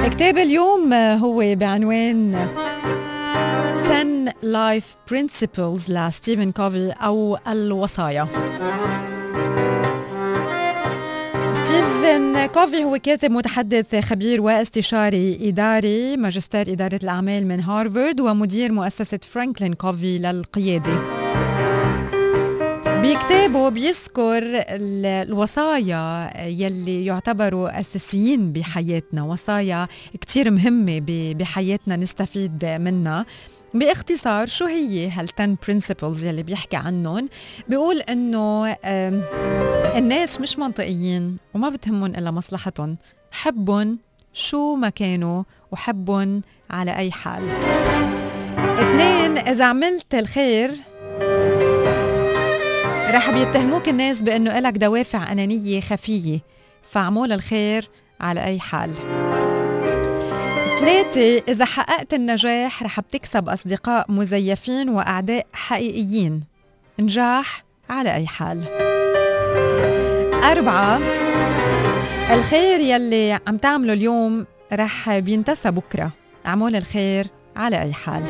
كتاب اليوم هو بعنوان 10 Life Principles لستيفن كوفي أو الوصايا ستيفن كوفي هو كاتب متحدث خبير واستشاري إداري ماجستير إدارة الأعمال من هارفارد ومدير مؤسسة فرانكلين كوفي للقيادة بكتابه بيذكر ال- الوصايا يلي يعتبروا أساسيين بحياتنا وصايا كتير مهمة بحياتنا نستفيد منها. باختصار شو هي هال 10 principles يلي بيحكي عنهم؟ بيقول إنه الناس مش منطقيين وما بتهمهم إلا مصلحتهم. حبهم شو ما كانوا وحبهم على أي حال. اثنين إذا عملت الخير رح بيتهموك الناس بأنه إلك دوافع أنانية خفية. فاعمل الخير على أي حال. ثلاثة إذا حققت النجاح رح بتكسب أصدقاء مزيفين وأعداء حقيقيين. نجاح على أي حال. أربعة الخير يلي عم تعمله اليوم رح بينتسى بكرة. أعمل الخير على أي حال.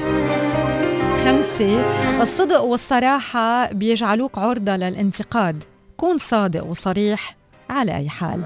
خمسة الصدق والصراحة بيجعلوك عرضة للانتقاد. كون صادق وصريح على أي حال.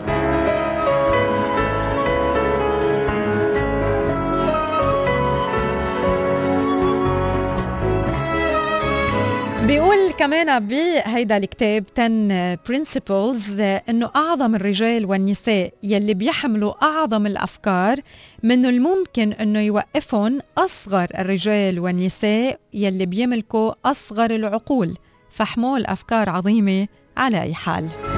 بيقول كمان بهيدا الكتاب 10 principles إنه أعظم الرجال والنساء يلي بيحملوا أعظم الأفكار من الممكن إنه يوقفهم أصغر الرجال والنساء يلي بيملكوا أصغر العقول. فحمول افكار عظيمة على أي حال.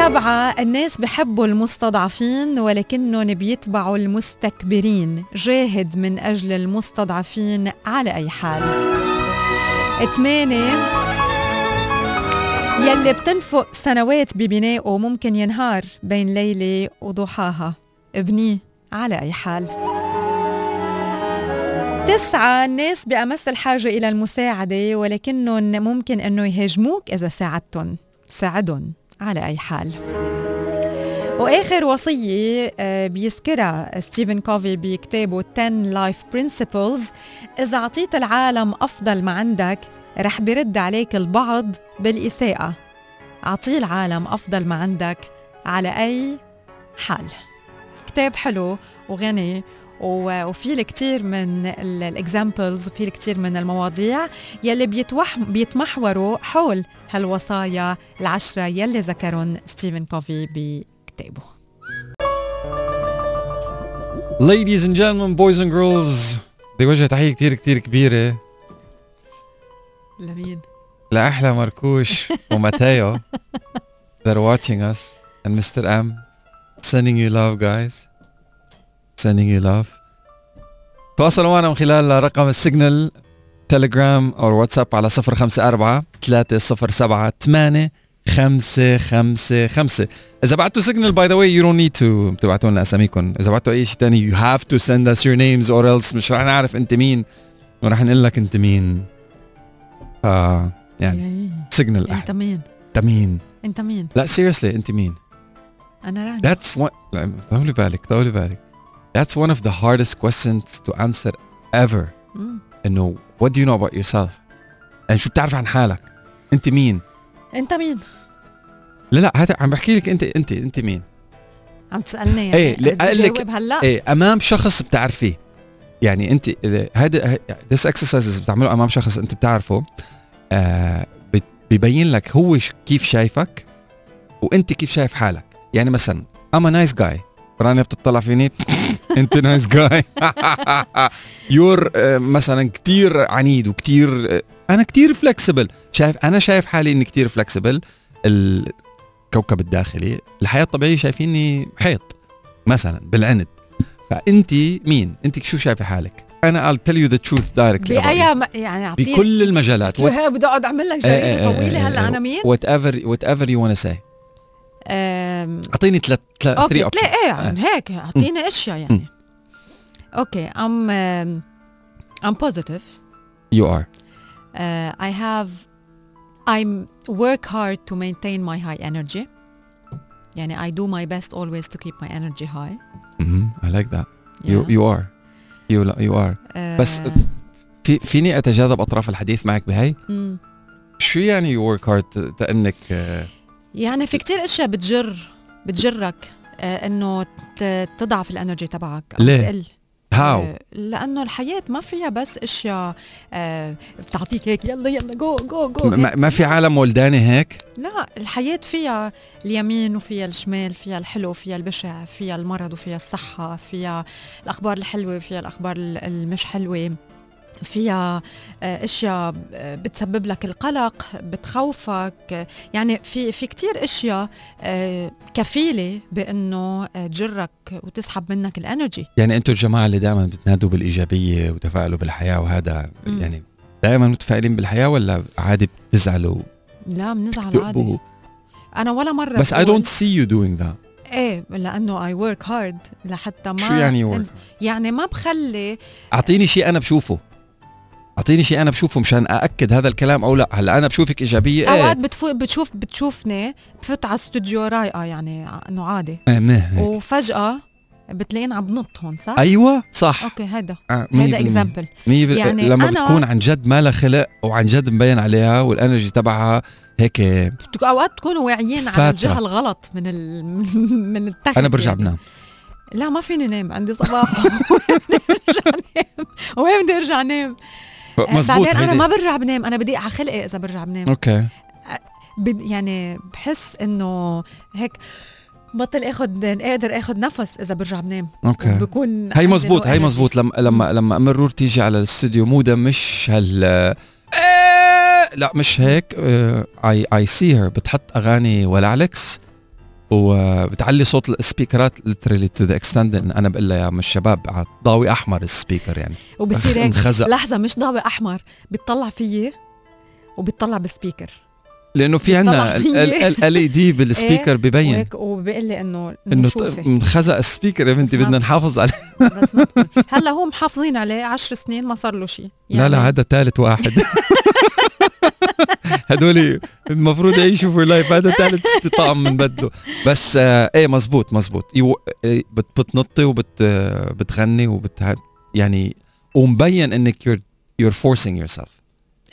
سبعة الناس بحبوا المستضعفين ولكنهم بيتبعوا المستكبرين. جاهد من أجل المستضعفين على أي حال. ثمانية يلي بتنفق سنوات ببنائه ممكن ينهار بين ليلة وضحاها. ابنيه على أي حال. تسعة الناس بأمس الحاجة إلى المساعدة ولكنهم ممكن أنه يهاجموك إذا ساعدتهم ساعدهم على أي حال. وآخر وصية آه، بيذكرها ستيفن كوفي بكتابه 10 Life Principles إذا أعطيت العالم أفضل ما عندك رح برد عليك البعض بالإساءة. أعطي العالم أفضل ما عندك على أي حال. كتاب حلو وغني وفي الكثير من ال examples وفي الكثير من المواضيع يلي بيتوح بيتمحوروا حول هالوصايا العشرة يلي ذكرهم ستيفن كوفي بكتابه Ladies and gentlemen, boys and girls بدي وجه تحية كتير كتير كبيرة لمين؟ لأحلى مركوش وماتيو that are watching us and Mr. M sending you love guys sending you love. تواصلوا معنا من خلال رقم ال Signal تليجرام أو واتساب على 054 307 8 خمسة خمسة خمسة. إذا بعتوا Signal by the way you don't need to تبعتوا لنا أساميكم. إذا بعتوا أي شيء تاني you have to send us your names or else مش رح نعرف أنت مين. ورح نقول لك أنت مين. ف يعني Signal أنت مين؟ أنت مين؟ أنت مين؟ لا seriously أنت مين؟ أنا رانيا That's one لا، طولي بالك طولي بالك. That's one of the hardest questions to answer ever. مم. إنه what do you know about yourself? يعني شو بتعرف عن حالك؟ أنت مين؟ أنت مين؟ لا لا هذا عم بحكي لك أنت أنت أنت مين؟ عم تسألني يعني. قال لك- هلأ؟ إيه أمام شخص بتعرفيه. يعني أنت هذا this exercises بتعمله أمام شخص أنت بتعرفه آه ببين لك هو كيف شايفك وأنت كيف شايف حالك. يعني مثلا I'm a nice guy. رانيا بتطلع فيني؟ انت nice guy. You're مثلا كتير عنيد وكتير آه، أنا كتير flexible شايف أنا شايف حالي إني كتير flexible الكوكب الداخلي الحياة الطبيعية شايفيني حيط مثلا بالعند. فأنت مين؟ أنت شو شايفة حالك؟ أنا I'll tell you the truth directly م- يعني أعطيني بكل المجالات. what, وه- بدي أقعد أعمل لك إيه، إيه، جريده إيه، طويلة هلأ إيه، أنا مين؟ whatever whatever you to say. أعطيني ثلاث three option إيه يعني آه. هيك أعطيني أشياء يعني. okay um I'm positive you are I have I work hard to maintain my high energy يعني اي دو ماي بيست اولويز تو كيب ماي انرجي هاي اي لايك ذات يو يو ار يو يو ار بس في فيني أتجاذب أطراف الحديث معك بهي mm. شو يعني you work hard تأنك آه، يعني في كتير أشياء بتجر بتجرك آه، إنه تضعف ال energy تبعك أو ليه؟ تقل. How آه، لأنه الحياة ما فيها بس أشياء آه، بتعطيك هيك يلا يلا جو جو جو ما, في عالم ولداني هيك؟ لا الحياة فيها اليمين وفيها الشمال فيها الحلو فيها البشع فيها المرض وفيها الصحة فيها الأخبار الحلوة فيها الأخبار ال- المش حلوة. فيها آه، أشياء آه، بتسبب لك القلق بتخوفك. يعني في في كثير أشياء آه، كفيلة بأنه تجرك وتسحب منك الإنرجي. يعني أنتم الجماعة اللي دائما بتنادوا بالإيجابية وتفائلوا بالحياة وهذا. يعني دائما متفائلين بالحياة ولا عادي بتزعلوا؟ لا بنزعل عادي. أنا ولا مرة بس بقول- don't see you doing that. إيه لأنه I work hard لحتى ما شو يعني work يعني ما بخلي أعطيني شيء أنا بشوفه. اعطيني شيء أنا بشوفه مشان ااكد هذا الكلام أو لا هلا أنا بشوفك ايجابيه اوقات إيه بتفوت بتشوف بتشوفني بفوت على استوديو رايقه يعني انه عادي إيه. وفجاه بتلاقيني عم بنط هون صح؟ أيوه صح okay هيدا آه، بالمية. example. يعني لما أنا- بتكون عن جد ما لها خلق وعن جد مبين عليها وال energy تبعها هيك اوقات تكونوا واعيين على. الجهه الغلط من ال... من التخت أنا برجع يعني. بنام لا ما فيني نام عندي صباح وين بدي ارجع نام وين بدي ارجع نام آه، مزبوط بعدين أنا. ما برجع بنام أنا بدي على خلقي إذا برجع بنام. okay. بد يعني بحس إنه هيك بطل آخد قادر آخد نفس إذا برجع بنام. okay. بكون هي مزبوط هي. مزبوط لما لما لما ام الرور تيجي على الاستوديو مودة مش هال إيه، لا مش هيك اي اي سي هير بتحط أغاني ولعلكس وبتعلي صوت السبيكرات literally to the extent إن أنا بقول لها يا الشباب على ضاوي أحمر السبيكر يعني. وبصير هيك لحظة مش ضابط أحمر بيطلع فيي وبيطلع بالسبيكر. لأنه في عندنا. ال اي دي بالسبيكر ببين. وهيك وبيقول لي إنه إنه انخزق ال speaker يا بنتي بدنا نحافظ عليه. هلأ هو محافظين عليه عشر سنين ما صار له شيء. لا لا هذا ثالث واحد. هدول المفروض يعيشوا في لايف هذا ثالث طعم من بده. بس آه إيه مزبوط مزبوط. بت بتنطي وبت آه، بتغني وبت يعني ومبين إنك you're you're forcing yourself.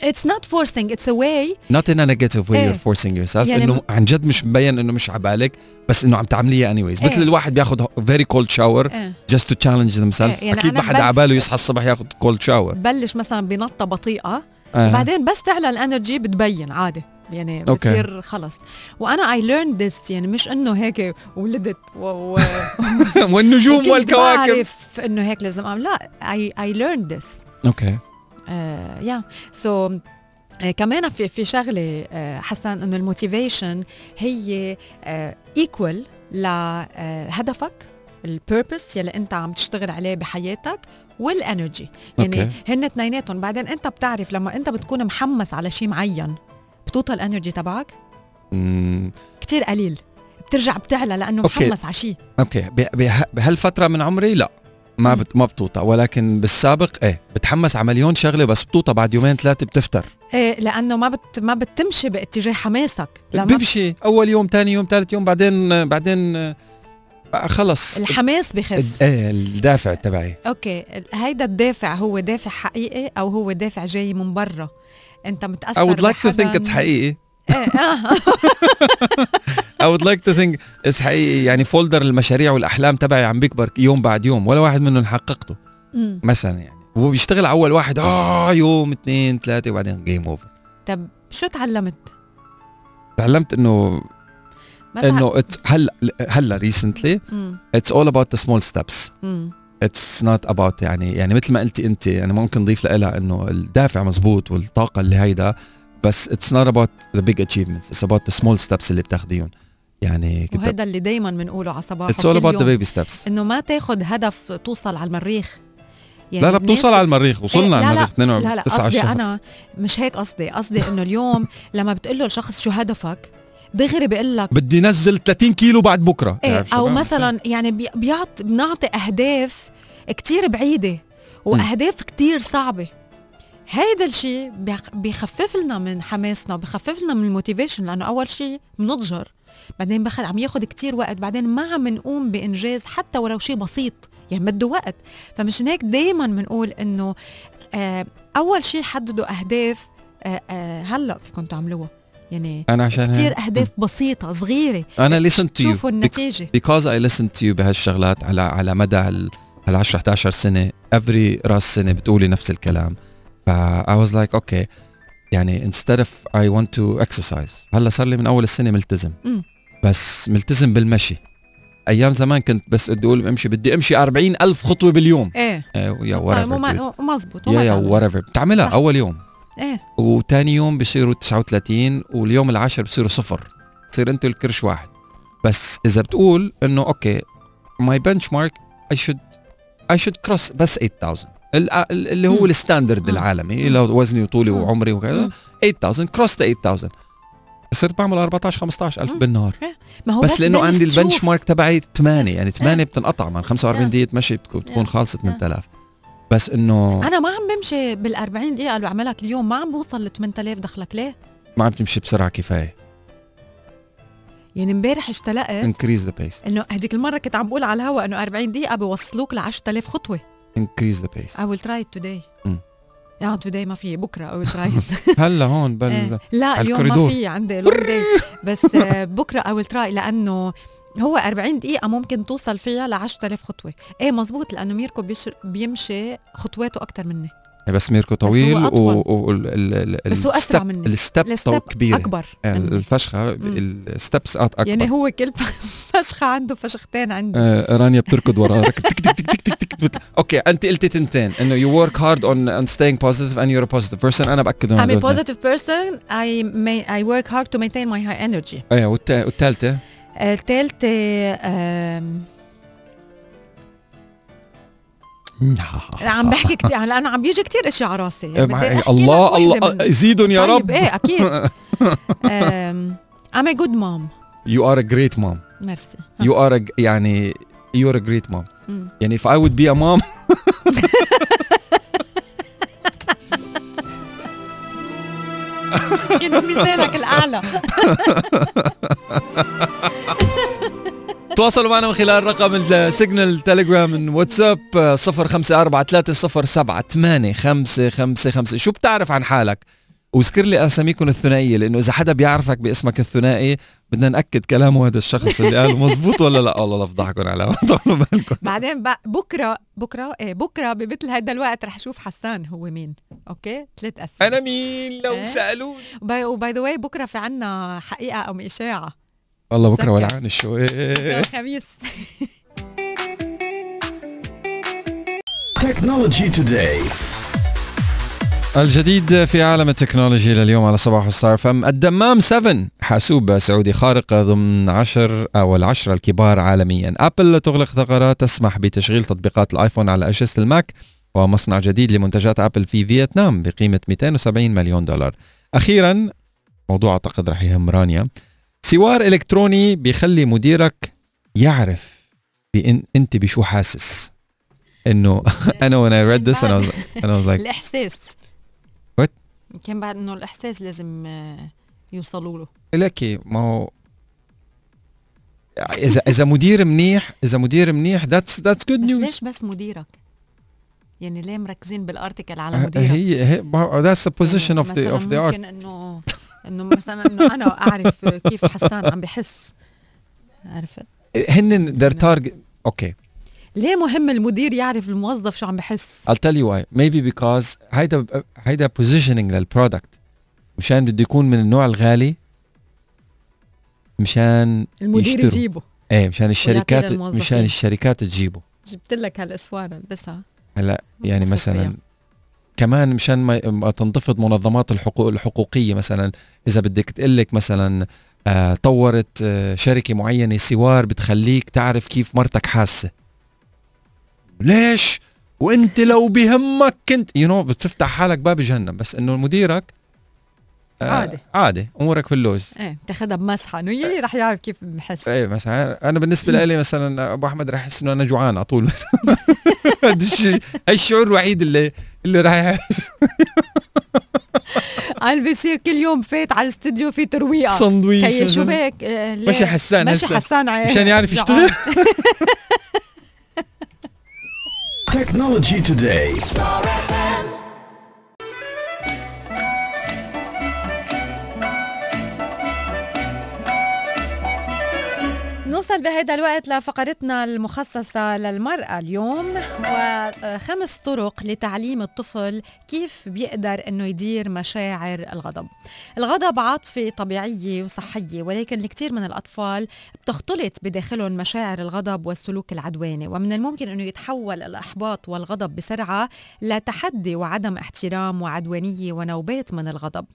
It's not forcing it's a way not in a negative way إيه. you're forcing yourself. يعني إنه عن جد مش مبين إنه مش عبالك بس إنه عم تعمليها anyways. مثل إيه. الواحد بياخذ very cold shower إيه. just to challenge themselves. إيه، يعني أكيد ما حدا بل- عباله يصحى الصبح ياخذ cold shower. بلش مثلا بنطة بطيئة. آه. بعدين بس تعلى ال energy بتبين عادي يعني. بتصير خلص. وأنا I learn this يعني مش إنه هيك ولدت و... و... والنجوم والكواكب. بعرف إنه هيك لازم أعمل. لا I I learn this okay. Yeah so كمان في في شغلة آه، حسن إنه ال motivation هي equal لهدفك ال purpose يلي أنت عم تشتغل عليه بحياتك وال energy يعني okay. هن اثنيناتهم. بعدين أنت بتعرف لما أنت بتكون محمس على شيء معين بتوطى ال energy تبعك. كتير قليل. بترجع بتعلى لأنه okay. محمس على شيء okay. بهالفترة من عمري لا. ما بت ما بتوطى. ولكن بالسابق إيه بتحمس على مليون شغلة بس بتوطى. بعد يومين ثلاثة بتفتر إيه لأنه ما بت ما بتمشي باتجاه حماسك. لما بيمشي. أول يوم ثاني يوم ثالث يوم بعدين بعدين خلص. الحماس بخف. إيه الدافع تبعي. أوكي هيدا الدافع هو دافع حقيقي أو هو دافع جاي من برا؟ أنت متأثر I would like to think it's حقيقي. إيه آه. I would like to think it's حقيقي. يعني فولدر المشاريع والأحلام تبعي عم بيكبر يوم بعد يوم ولا واحد منهم حققته. مثلا يعني. هو بيشتغل على أول واحد آه يوم اثنين ثلاثة وبعدين game over طب شو تعلمت؟ تعلمت إنه انه هلا هلا recently it's all about the small steps أمم. it's not about يعني يعني مثل ما قلتي انت يعني ممكن نضيف لها إنه الدافع مزبوط والطاقة اللي هيدا بس it's not about the big achievements it's about the small steps اللي بتاخذيهم يعني كنت وهذا اللي دايما بنقوله على صباح it's all about the baby steps إنه ما تاخذ هدف توصل على المريخ. يعني لا لا بتوصل على المريخ. وصلنا إيه، على لا، المريخ. 22 لا لا قصدي 19 أنا مش هيك قصدي. قصدي إنه اليوم لما بتقول له الشخص شو هدفك دغري بيقول لك بدي نزل 30 كيلو بعد بكرة. إيه أو؟ مثلا يعني بي- بيعط بنعطي أهداف كتير بعيدة وأهداف كتير صعبة. هيدا الشيء بيخفف لنا من حماسنا بيخفف لنا من ال motivation لأنه أول شيء بنضجر بعدين بخد عم ياخد كتير وقت بعدين ما عم نقوم بإنجاز حتى ولو شيء بسيط يعني بده وقت. فمشان هيك دائما بنقول إنه آه أول شيء حددوا أهداف آه آه هلأ فيكم تعملوها. يعني أنا عشان كتير هيك- أهداف بسيطة صغيرة. أنا listen to you تشوفوا bec- النتيجة. because I listen to you بهالشغلات على على مدى هال هال 10 11 سنة. Every راس سنة بتقولي نفس الكلام. ف I was like okay. يعني instead of I want to exercise. هلأ صار لي من أول السنة ملتزم. مم. بس ملتزم بالمشي. أيام زمان كنت بس بدي أقول امشي بدي أمشي 40 ألف خطوة باليوم. إيه. آه، يا whatever وما- dude. مزبوط يا يا whatever بتعملها. أول يوم. إيه وتاني يوم بصيروا 39 واليوم العاشر بصيروا صفر تصير أنت الكرش واحد بس إذا بتقول إنه أوكي my benchmark I should I should cross بس 8000 ال- ال- اللي هو. ال standard. العالمي لو وزني وطولي. وعمري وكذا مم. 8000 كروس ذا 8000 صرت بعمل 14 15 ألف مم. بالنهار ما هو بس لأنه تبلش عندي البنش. مارك تبعي 8 بس. يعني 8 إيه. بتنقطع من 45 إيه. دقيقة مشي بتكون إيه. إيه. 8000 بس إنه أنا ما عم بمشي بال 40 دقيقة اللي بعملها كل يوم ما عم بوصل ل 8000 دخلك ليه؟ ما عم تمشي بسرعة كفاية يعني امبارح اشتلقت increase the pace إنه هذيك المرة كنت عم بقول على الهوا إنه 40 دقيقة بوصلوك ل 10000 خطوة pace I will try it today مم. يعني today ما في بكرة try it هلا هون بل إيه. لا اليوم ما. في عندي long day بس آه، بكرة I will try لأنه هو 40 دقيقة ممكن توصل فيها ل 10000 خطوة، إيه مزبوط لأنه ميركو بيمشي خطواته أكتر مني، بس ميركو طويل هو أطول. وال بس هو أسرع مني. ال step ال step كبيرة أكبر يعني مم. ال steps أكبر. يعني هو كل فشخة عنده فشختين عندي. آه رانيا بتركض تك. أوكي أنت قلتي تنتين إنه you work hard on on staying positive and you're a positive person. أنا بأكد I'm a positive person. I may I work hard to maintain my high energy. إيه والثالثة الثالثة أنا عم بحكي كثير لأنه عم بيجي كثير أشياء على راسي. يعني أحكي الله الله. زيدهم يا طيب رب. إيه أكيد. I'm a good mom. You are a great mom. merci you are a يعني you're a great mom. يعني if I would be a mom. كده مثالك الأعلى. تواصلوا معنا من خلال رقم السيجنال تليجرام من واتساب 0543078555 شو بتعرف عن حالك؟ واذكر لي أساميكم الثنائية لأنه إذا حدا بيعرفك باسمك الثنائي بدنا نأكد كلامه هذا الشخص اللي قال مزبوط ولا لا؟ والله لفضحكم على طولوا بالكم بعدين بكرة بكرة إيه بكرة بمثل هذا الوقت رح أشوف حسان هو مين. أوكي؟ ثلاث أسئلة. أنا مين؟ لو إيه؟ سألوني. و by the way بكرة في عنا حقيقة ام إشاعة. والله بكرة. ولعان إيه. الخميس. Technology Today. الجديد في عالم التكنولوجي لليوم على صباح ستار أف إم الدمام 7 حاسوب سعودي خارق ضمن عشر أو العشرة الكبار عالميا. ابل تغلق ثغرات تسمح بتشغيل تطبيقات الآيفون على اجهزة الماك ومصنع جديد لمنتجات ابل في فيتنام بقيمة 270 مليون دولار. أخيرا موضوع أعتقد رح يهم رانيا. سوار إلكتروني بيخلي مديرك يعرف بإن أنت بشو حاسس. إنه أنا when I read this and I was, and I was like الإحساس. What? كان بعد إنه الإحساس لازم آه، يوصلوا له. لك ما هو اذا إذا مدير منيح إذا مدير منيح that's that's good بس news ليش بس مديرك؟ يعني ليه مركزين بال article على مديرك؟ هي هي that's the position of the of the art ممكن إنه إنه مثلا إنه أنا أعرف كيف حسان عم بحس. عرفت؟ هن their target أوكي. ليه مهم المدير يعرف الموظف شو عم بحس؟ I'll tell you why. Maybe because هيدا هيدا positioning لل product مشان بده يكون من النوع الغالي مشان المدير يشتروا. يجيبه. إيه مشان الشركات. مشان الشركات تجيبه. جبت لك هالأسوار البسها هلا يعني مثلا. كمان مشان ما تنتفض منظمات الحقوق الحقوقية مثلا. إذا بدك تقول لك مثلا آه طورت آه شركة معينة سوار بتخليك تعرف كيف مرتك حاسة. ليش؟ وإنت لو بهمك كنت you you know, بتفتح حالك باب جهنم. بس إنه مديرك آه عادي. عادي. أمورك في اللوز. إيه بتاخذها بمسحة. إنه يي رح يعرف كيف بحس. إيه مثلا أنا بالنسبة لي مثلا أبو أحمد رح يحس إنه أنا جوعان على طول. هذا الشيء الشعور الوحيد اللي اللي راح يحس أنا بصير كل يوم فات على الاستوديو في ترويقة سندويش هي شو. بك آه،؟ ماشي حسان ماشي. حسان. مشان يعرف. يشتغل Technology Today. نوصل بهذا الوقت لفقرتنا المخصصة للمرأة اليوم وخمس طرق لتعليم الطفل كيف بيقدر إنه يدير مشاعر الغضب. الغضب عاطفة طبيعية وصحية ولكن الكثير من الأطفال بتختلط بداخلهم مشاعر الغضب والسلوك العدواني ومن الممكن إنه يتحول الإحباط والغضب بسرعة لتحدي وعدم احترام وعدوانية ونوبات من الغضب.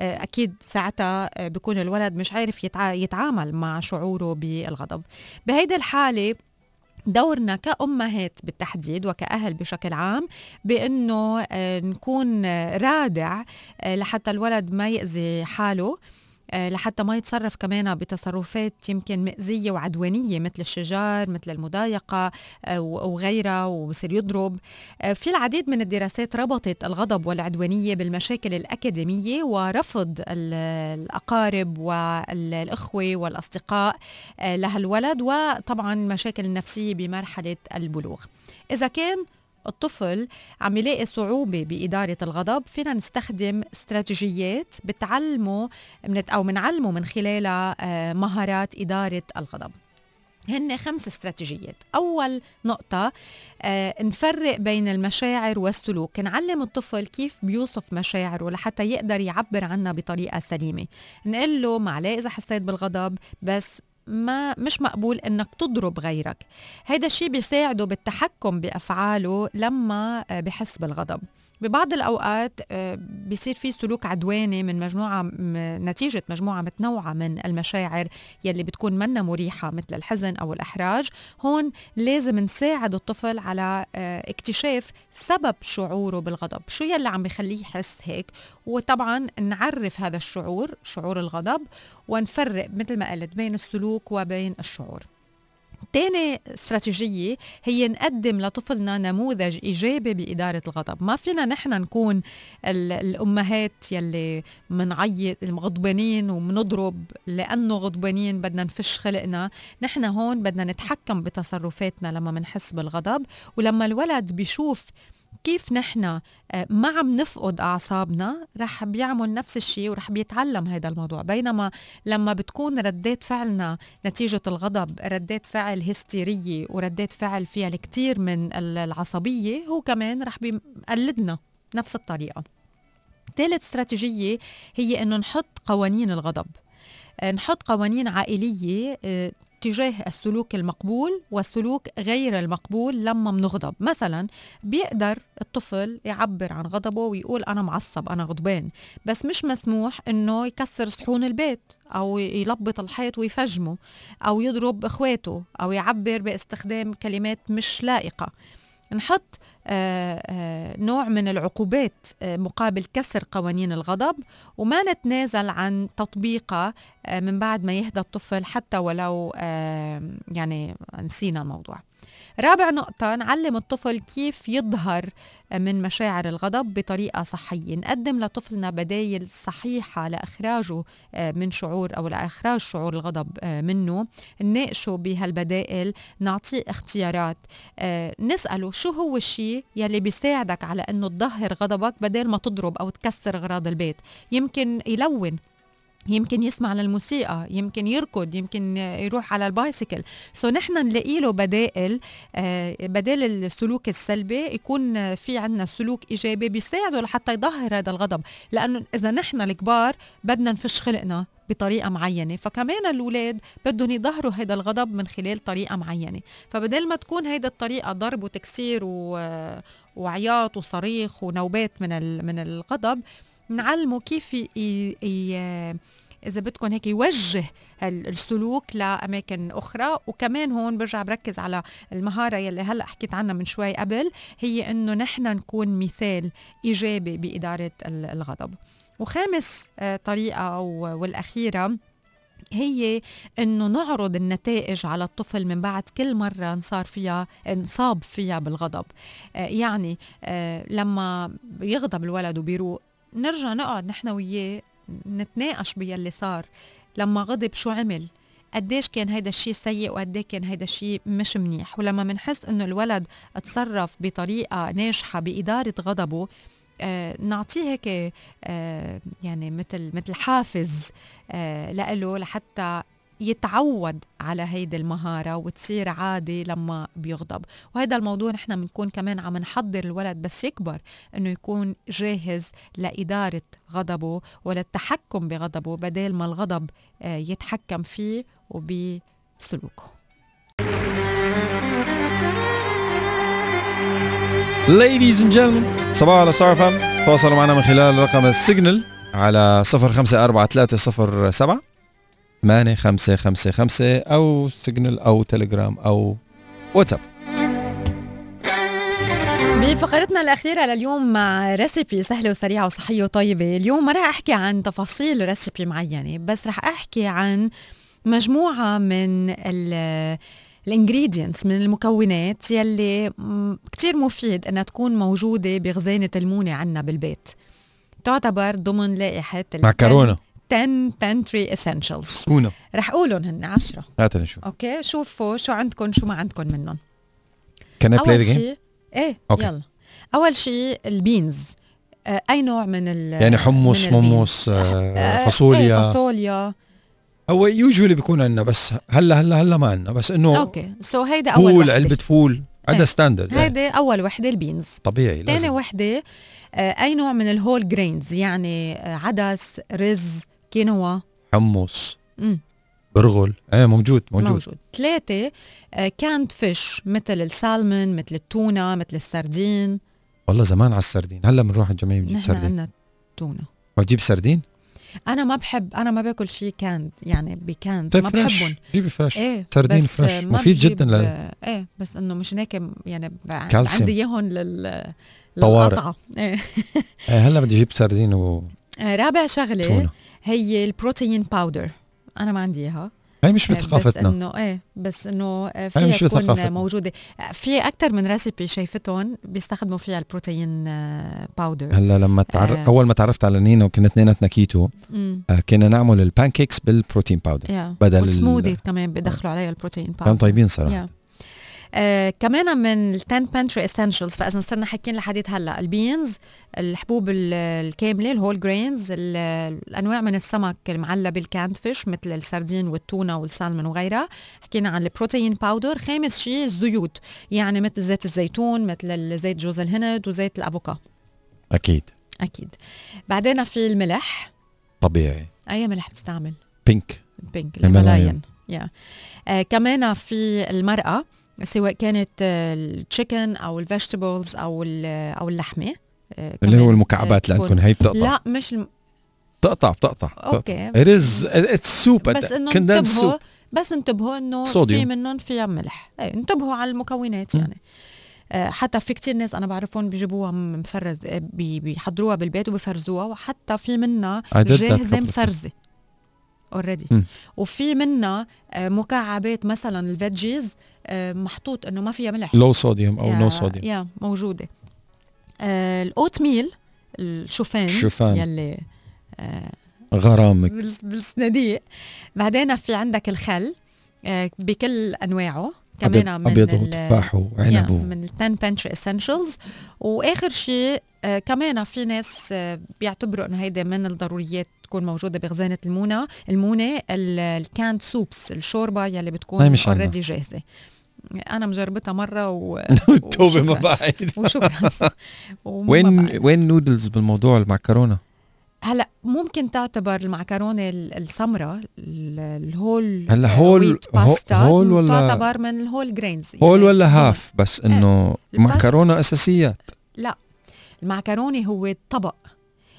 أكيد ساعتها بيكون الولد مش عارف يتع- يتعامل مع شعوره بالغضب بهيدي الحالة دورنا كأمهات بالتحديد وكأهل بشكل عام بأنه آه، نكون آه، رادع آه، لحتى الولد ما يأذي حاله. لحتى ما يتصرف كمان بتصرفات يمكن مأزية وعدوانية مثل الشجار مثل المضايقة آه، وغيرها وبصير يضرب. آه، في العديد من الدراسات ربطت الغضب والعدوانية بالمشاكل الأكاديمية ورفض ال- الأقارب والإخوة والأصدقاء آه، لهالولد وطبعا المشاكل النفسية بمرحلة البلوغ. إذا كان الطفل عم يلاقي صعوبة بإدارة الغضب فينا نستخدم استراتيجيات بتعلمه من أو منعلمه من خلالها آه، مهارات إدارة الغضب. هن خمس استراتيجيات. أول نقطة آه نفرق بين المشاعر والسلوك. نعلم الطفل كيف بيوصف مشاعره لحتى يقدر يعبر عنها بطريقة سليمة. نقول له معليه إذا حسيت بالغضب بس ما مش مقبول إنك تضرب غيرك. هيدا الشيء بيساعده بالتحكم بأفعاله لما آه، بحس بالغضب. ببعض الأوقات آه، بيصير في سلوك عدواني من مجموعة م- نتيجة مجموعة متنوعة من المشاعر يلي بتكون منا مريحة مثل الحزن أو الإحراج. هون لازم نساعد الطفل على آه، اكتشاف سبب شعوره بالغضب. شو يلي عم بخليه يحس هيك؟ وطبعا نعرف هذا الشعور شعور الغضب ونفرق مثل ما قلت بين السلوك وبين الشعور. تاني استراتيجية هي نقدم لطفلنا نموذج إيجابي بإدارة الغضب. ما فينا نحن نكون ال- الأمهات يلي منعيط غضبانين ومنضرب لأنه غضبانين بدنا نفش خلقنا. نحن هون بدنا نتحكم بتصرفاتنا لما منحس بالغضب. ولما الولد بيشوف كيف نحن آه، ما عم نفقد أعصابنا؟ رح بيعمل نفس الشيء ورح بيتعلم هذا الموضوع. بينما لما بتكون ردات فعلنا نتيجة الغضب ردات فعل هستيرية وردات فعل فيها الكثير من العصبية هو كمان رح بيقلدنا نفس الطريقة. ثالث استراتيجية هي إنه نحط قوانين الغضب. آه، نحط قوانين عائلية آه، تجاه السلوك المقبول والسلوك غير المقبول لما منغضب مثلا بيقدر الطفل يعبر عن غضبه ويقول أنا معصب أنا غضبان بس مش مسموح أنه يكسر صحون البيت أو يلبط الحيط ويفجمه أو يضرب إخواته أو يعبر باستخدام كلمات مش لائقة. نحط آه، آه، نوع من العقوبات آه، مقابل كسر قوانين الغضب وما نتنازل عن تطبيقها من بعد ما يهدى الطفل حتى ولو يعني نسينا الموضوع رابع نقطة نعلم الطفل كيف يظهر من مشاعر الغضب بطريقة صحية. نقدم لطفلنا بدايل صحيحة لإخراجه آه، من شعور أو لإخراج شعور الغضب آه، منه. نناقشه بهالبدائل نعطيه اختيارات. آه، نسأله شو هو الشيء يلي بيساعدك على أنه تظهر غضبك بدل ما تضرب أو تكسر أغراض البيت. يمكن يلون يمكن يسمع للموسيقى يمكن يركض يمكن يروح على البايسيكل. so نحن نلاقي له بدائل آه بدل السلوك السلبي يكون في عندنا سلوك إيجابي بيساعده لحتى يظهر هذا الغضب. لأنه إذا نحن الكبار بدنا نفش خلقنا بطريقة معينة فكمان الأولاد بدهم يظهروا هذا الغضب من خلال طريقة معينة. فبدل ما تكون هيدا الطريقة ضرب وتكسير و... وعياط وصريخ ونوبات من من الغضب نعلمه كيف ي... ي... إذا بدكم هيك يوجه السلوك لأماكن أخرى. وكمان هون برجع بركز على المهارة يلي هلأ حكيت عنها من شوي قبل هي إنه نحن نكون مثال إيجابي بإدارة الغضب. وخامس آه، طريقة والأخيرة هي إنه نعرض النتائج على الطفل من بعد كل مرة انصار فيها انصاب فيها بالغضب. آه، يعني آه، لما يغضب الولد وبيروق نرجع نقعد نحن وياه نتناقش باللي صار لما غضب شو عمل قديش كان هيدا الشيء سيء وقد كان هيدا الشيء مش منيح. ولما بنحس إنه الولد تصرف بطريقة ناجحة بإدارة غضبه آه نعطيه هيك آه يعني مثل مثل حافز آه لإله لحتى يتعود على هيدي المهارة وتصير عادي لما بيغضب. وهذا الموضوع نحن بنكون كمان عم نحضر الولد بس يكبر إنه يكون جاهز لإدارة غضبه وللتحكم بغضبه بدل ما الغضب آه، يتحكم فيه وبسلوكه. Ladies and gentlemen صباحو على ستار أف إم تواصلوا معنا من خلال رقم السيجنال على 054307 8 5 5 5 أو سيجنال أو تليجرام أو واتساب. بفقرتنا الأخيرة لليوم مع recipe سهلة وسريعة وصحية وطيبة اليوم ما رح أحكي عن تفاصيل recipe معينة بس رح أحكي عن مجموعة من ال ingredients من المكونات يلي كتير مفيد إنها تكون موجودة بخزانة المونة عنا بالبيت. تعتبر ضمن لائحة معكرونة 10 pantry essentials. اونو رح أقولهم هن 10 هات نشوف okay شوفوا شو عندكم شو ما عندكم منهم play أول the game? شيء إيه أوكي. يلا. أول شيء البينز. آه أي نوع من ال يعني حمص. ممص آه، آه، فاصوليا إيه فاصوليا. هو يوجولي بيكون عندنا بس هلا هلا هلا ما عندنا. بس إنه أوكي. سو هيدا أول فول. علبة فول. إيه. ستاندرد يعني هيدي أول وحدة البينز. طبيعي ثاني وحدة آه أي نوع من الهول جرينز يعني آه عدس رز كينوا. حمص. مم. برغل. إيه موجود موجود, موجود. ثلاثة canned fish مثل السالمون مثل التونة مثل السردين. والله زمان على السردين. هلا بنروح الجمعيه بنجيب نحن سردين. عندنا تونة. ما تجيب سردين؟ أنا ما بحب أنا ما باكل شيء canned يعني ب canned طيب ما fresh بحبهم. جيبي fresh إيه سردين fresh ما مفيد جدا لل... إيه بس إنه مش هيك يعني كالسيوم. عندي إياهم لل طوارئ. للقطعة. إيه. إيه هلا بدي أجيب سردين وتونه آه، رابع شغلة. هي ال protein powder أنا ما عندي إياها. هي مش آه، بس بثقافتنا. انه إيه بس إنه آه، فيها مش تكون بثقافتنا. موجودة. آه، في أكثر من recipe شايفتهم بيستخدموا فيها البروتين آه، powder هلا لما تعرف آه. أول ما تعرفت على نينا وكنا اثنيناتنا كيتو آه، كنا نعمل ال pancakes بال protein powder يا بدل ال- والسموذي كمان بدخلوا عليها ال protein powder كانوا طيبين صراحة. yeah آه كمان من ال 10 pantry essentials فإذا صرنا حاكيين لحديت هلأ. ال beans الحبوب ال- الكاملة ال whole grains ال- الأنواع من السمك المعلبة ال canned fish مثل السردين والتونة والسالمون وغيرها. حكينا عن ال protein powder خامس شيء الزيوت. يعني مثل زيت الزيتون مثل زيت جوز الهند وزيت الأفوكا. أكيد. أكيد. بعدين في الملح. طبيعي. أي ملح بتستعمل؟ pink pink ال Himalayan. yeah آه كمان في المرقة سواء كانت آه، ال chicken أو ال vegetables أو ال- أو اللحمة آه اللي هو المكعبات آه، اللي عندكم هي بتقطع لا مش الم... بتقطع بتقطع okay It is it's soup بس إنه انتبهوا بس انتبهوا إنه. في منهم فيها ملح إيه انتبهوا على المكونات. يعني آه، حتى في كتير ناس أنا بعرفهم بيجيبوها مفرز آه، بي- بيحضروها بالبيت وبيفرزوها وحتى في منها جاهزة. مفرزة already. وفي منها آه، مكعبات مثلا ال veggies آه، محطوط إنه ما فيها ملح. low sodium أو no sodium yeah موجودة. آه، ال oatmeal الشوفان الشوفان. يلي آه، غرامك. بالصناديق. بعدين في عندك الخل آه، بكل أنواعه. كمان من أبيض وتفاح وعنب من ال 10 pantry essentials وآخر شيء آه كمان في ناس آه بيعتبروا إنه هيدا من الضروريات تكون موجودة بخزانة المونة المونة ال canned soups الشوربة يلي بتكون. already جاهزة. أنا مجربتها مرة و... توبه ما وشكراً. بعد وشكرا. وين. وين نودلز بالموضوع؟ المعكرونة. هلا ممكن تعتبر المعكرونة ال- السمراء ال- الهول هلا آه، هول- هول ولا- تعتبر من الهول جرينز هول يعني ولا هول. هاف بس إنه الباست- معكرونة أساسيات. المعكرونة هو طبق.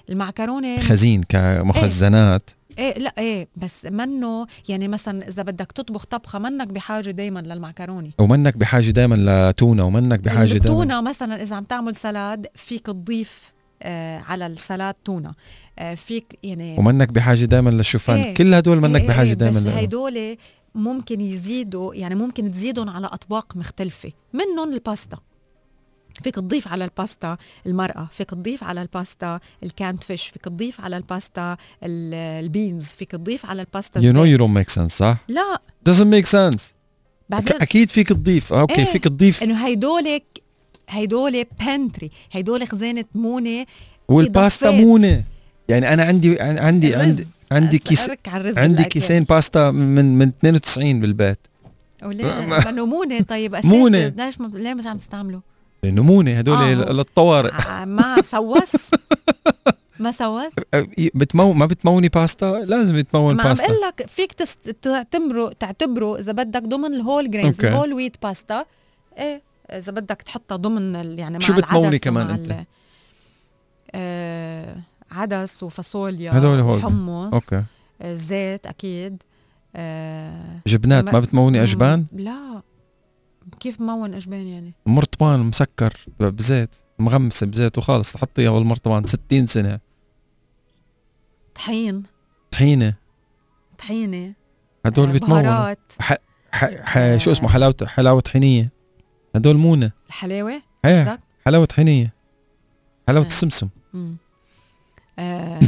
المعكرونة خزين كمخزنات. إيه لا إيه بس منه يعني مثلا إذا بدك تطبخ طبخة منك بحاجة دايما للمعكرونة. ومنك بحاجة دائما لتونة ومنك بحاجة دائما التونة مثلا إذا عم تعمل salad فيك تضيف آه على ال salad تونة. آه فيك يعني ومنك بحاجة دائما للشوفان. إيه. كل هدول منك إيه بحاجة دائما بس ل- هيدول ممكن يزيدوا يعني ممكن تزيدهم على أطباق مختلفة. منهم الباستا. فيك تضيف على الباستا المرأة فيك تضيف على ال pasta ال canned fish فيك تضيف على الباستا ال- ال beans فيك تضيف على الباستا You know you don't make sense صح؟ لا doesn't make sense بعدين أكيد فيك تضيف آه، okay إيه. فيك تضيف إنه هيدول هيدول pantry هيدول خزانة مونة والباستا. مونة يعني أنا عندي عندي. عندي عندي كيس عندي. كيسين باستا من من 92 بالبيت وليه لأنه مونة طيب أساسي مونة. ليش ما ليه مش عم تستعملوا؟ لأنه مونه هدول آه. للطوارئ ع- ما سوس. ما سوس. أه، بتمو ما بتموني باستا؟ لازم تمون ما باستا. بقول لك فيك تست... تعتبره تعتبره إذا بدك ضمن ال whole grains okay. ال whole wheat pasta إيه إذا بدك تحطها ضمن ال... يعني مع شو بتموني العدس كمان أنت؟ ال- آه... عدس وفاصوليا هدول هول. وحمص okay. آه زيت أكيد آه... جبنات ما- ما بتموني أجبان؟ لا. كيف مون أجبان يعني؟ مرطبان مسكر بزيت مغمسة بزيت وخالص تحطيها بالمرطبان 60 سنة. طحين؟ طحينة. طحينة. هدول آه، بيتمونوا. بهارات. ح... ح... شو اسمه؟ حلاوه حلاوة طحينية. هدول مونة. الحلاوة؟ إيه؟ حلاوة طحينية. حلاوة آه. السمسم. مم. آه...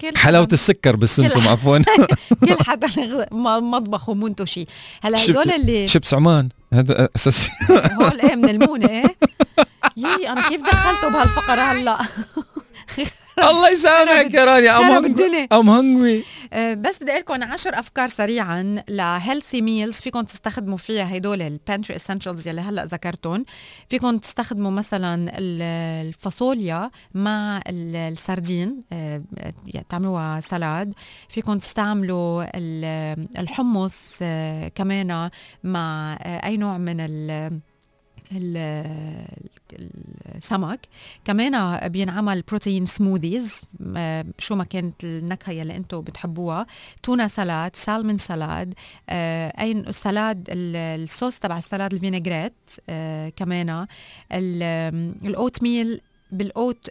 كل حلاوة حدا- السكر بالسمسم عفوا. كل حدا غ- م- مطبخه منتشي هلا هدول اللي شيبس عمان هذا أساسي. هول إيه من المونة إيه. يي أنا كيف دخلته بهالفقرة هلا؟ الله يسامحك يا رانيا. I'm hungry آه، بس بدي أقول لكم 10 أفكار سريعا ل healthy meals فيكم تستخدموا فيها هدول ال pantry essentials يلي هلأ ذكرتهم. فيكم تستخدموا مثلا ال- الفاصوليا مع ال- السردين آه، يعني تعملوها salad. فيكم تستعملوا ال- الحمص آه، كمان مع أي نوع من ال- السمك. كمان بينعمل protein smoothies شو ما كانت النكهة يلي أنتم بتحبوها. تونة salad salmon salad آه، اي salad ال- الصوص تبع ال salad ال vinaigrette آه، كمان ال oatmeal بال oat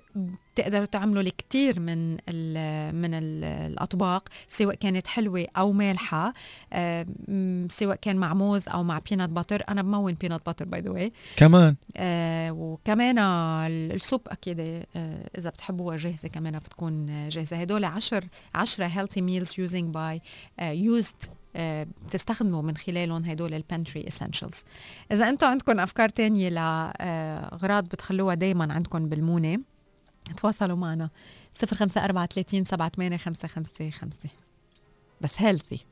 بتقدروا تعملوا الكثير من ال من ال الأطباق سواء كانت حلوة أو مالحة آه، سواء كان مع موز أو مع peanut butter أنا بمون peanut butter by the كمان؟ آه وكمان ال- ال soup أكيد آه إذا بتحبوها جاهزة كمان بتكون جاهزة. هدول 10 10 healthy meals using by uh, used آه، بتستخدموا من خلالهم هدول ال pantry essentials إذا أنتم عندكم أفكار تانية لاغراض بتخلوها دائما عندكم بالمونة تواصلوا معنا. 0543 78 555 بس هيلثي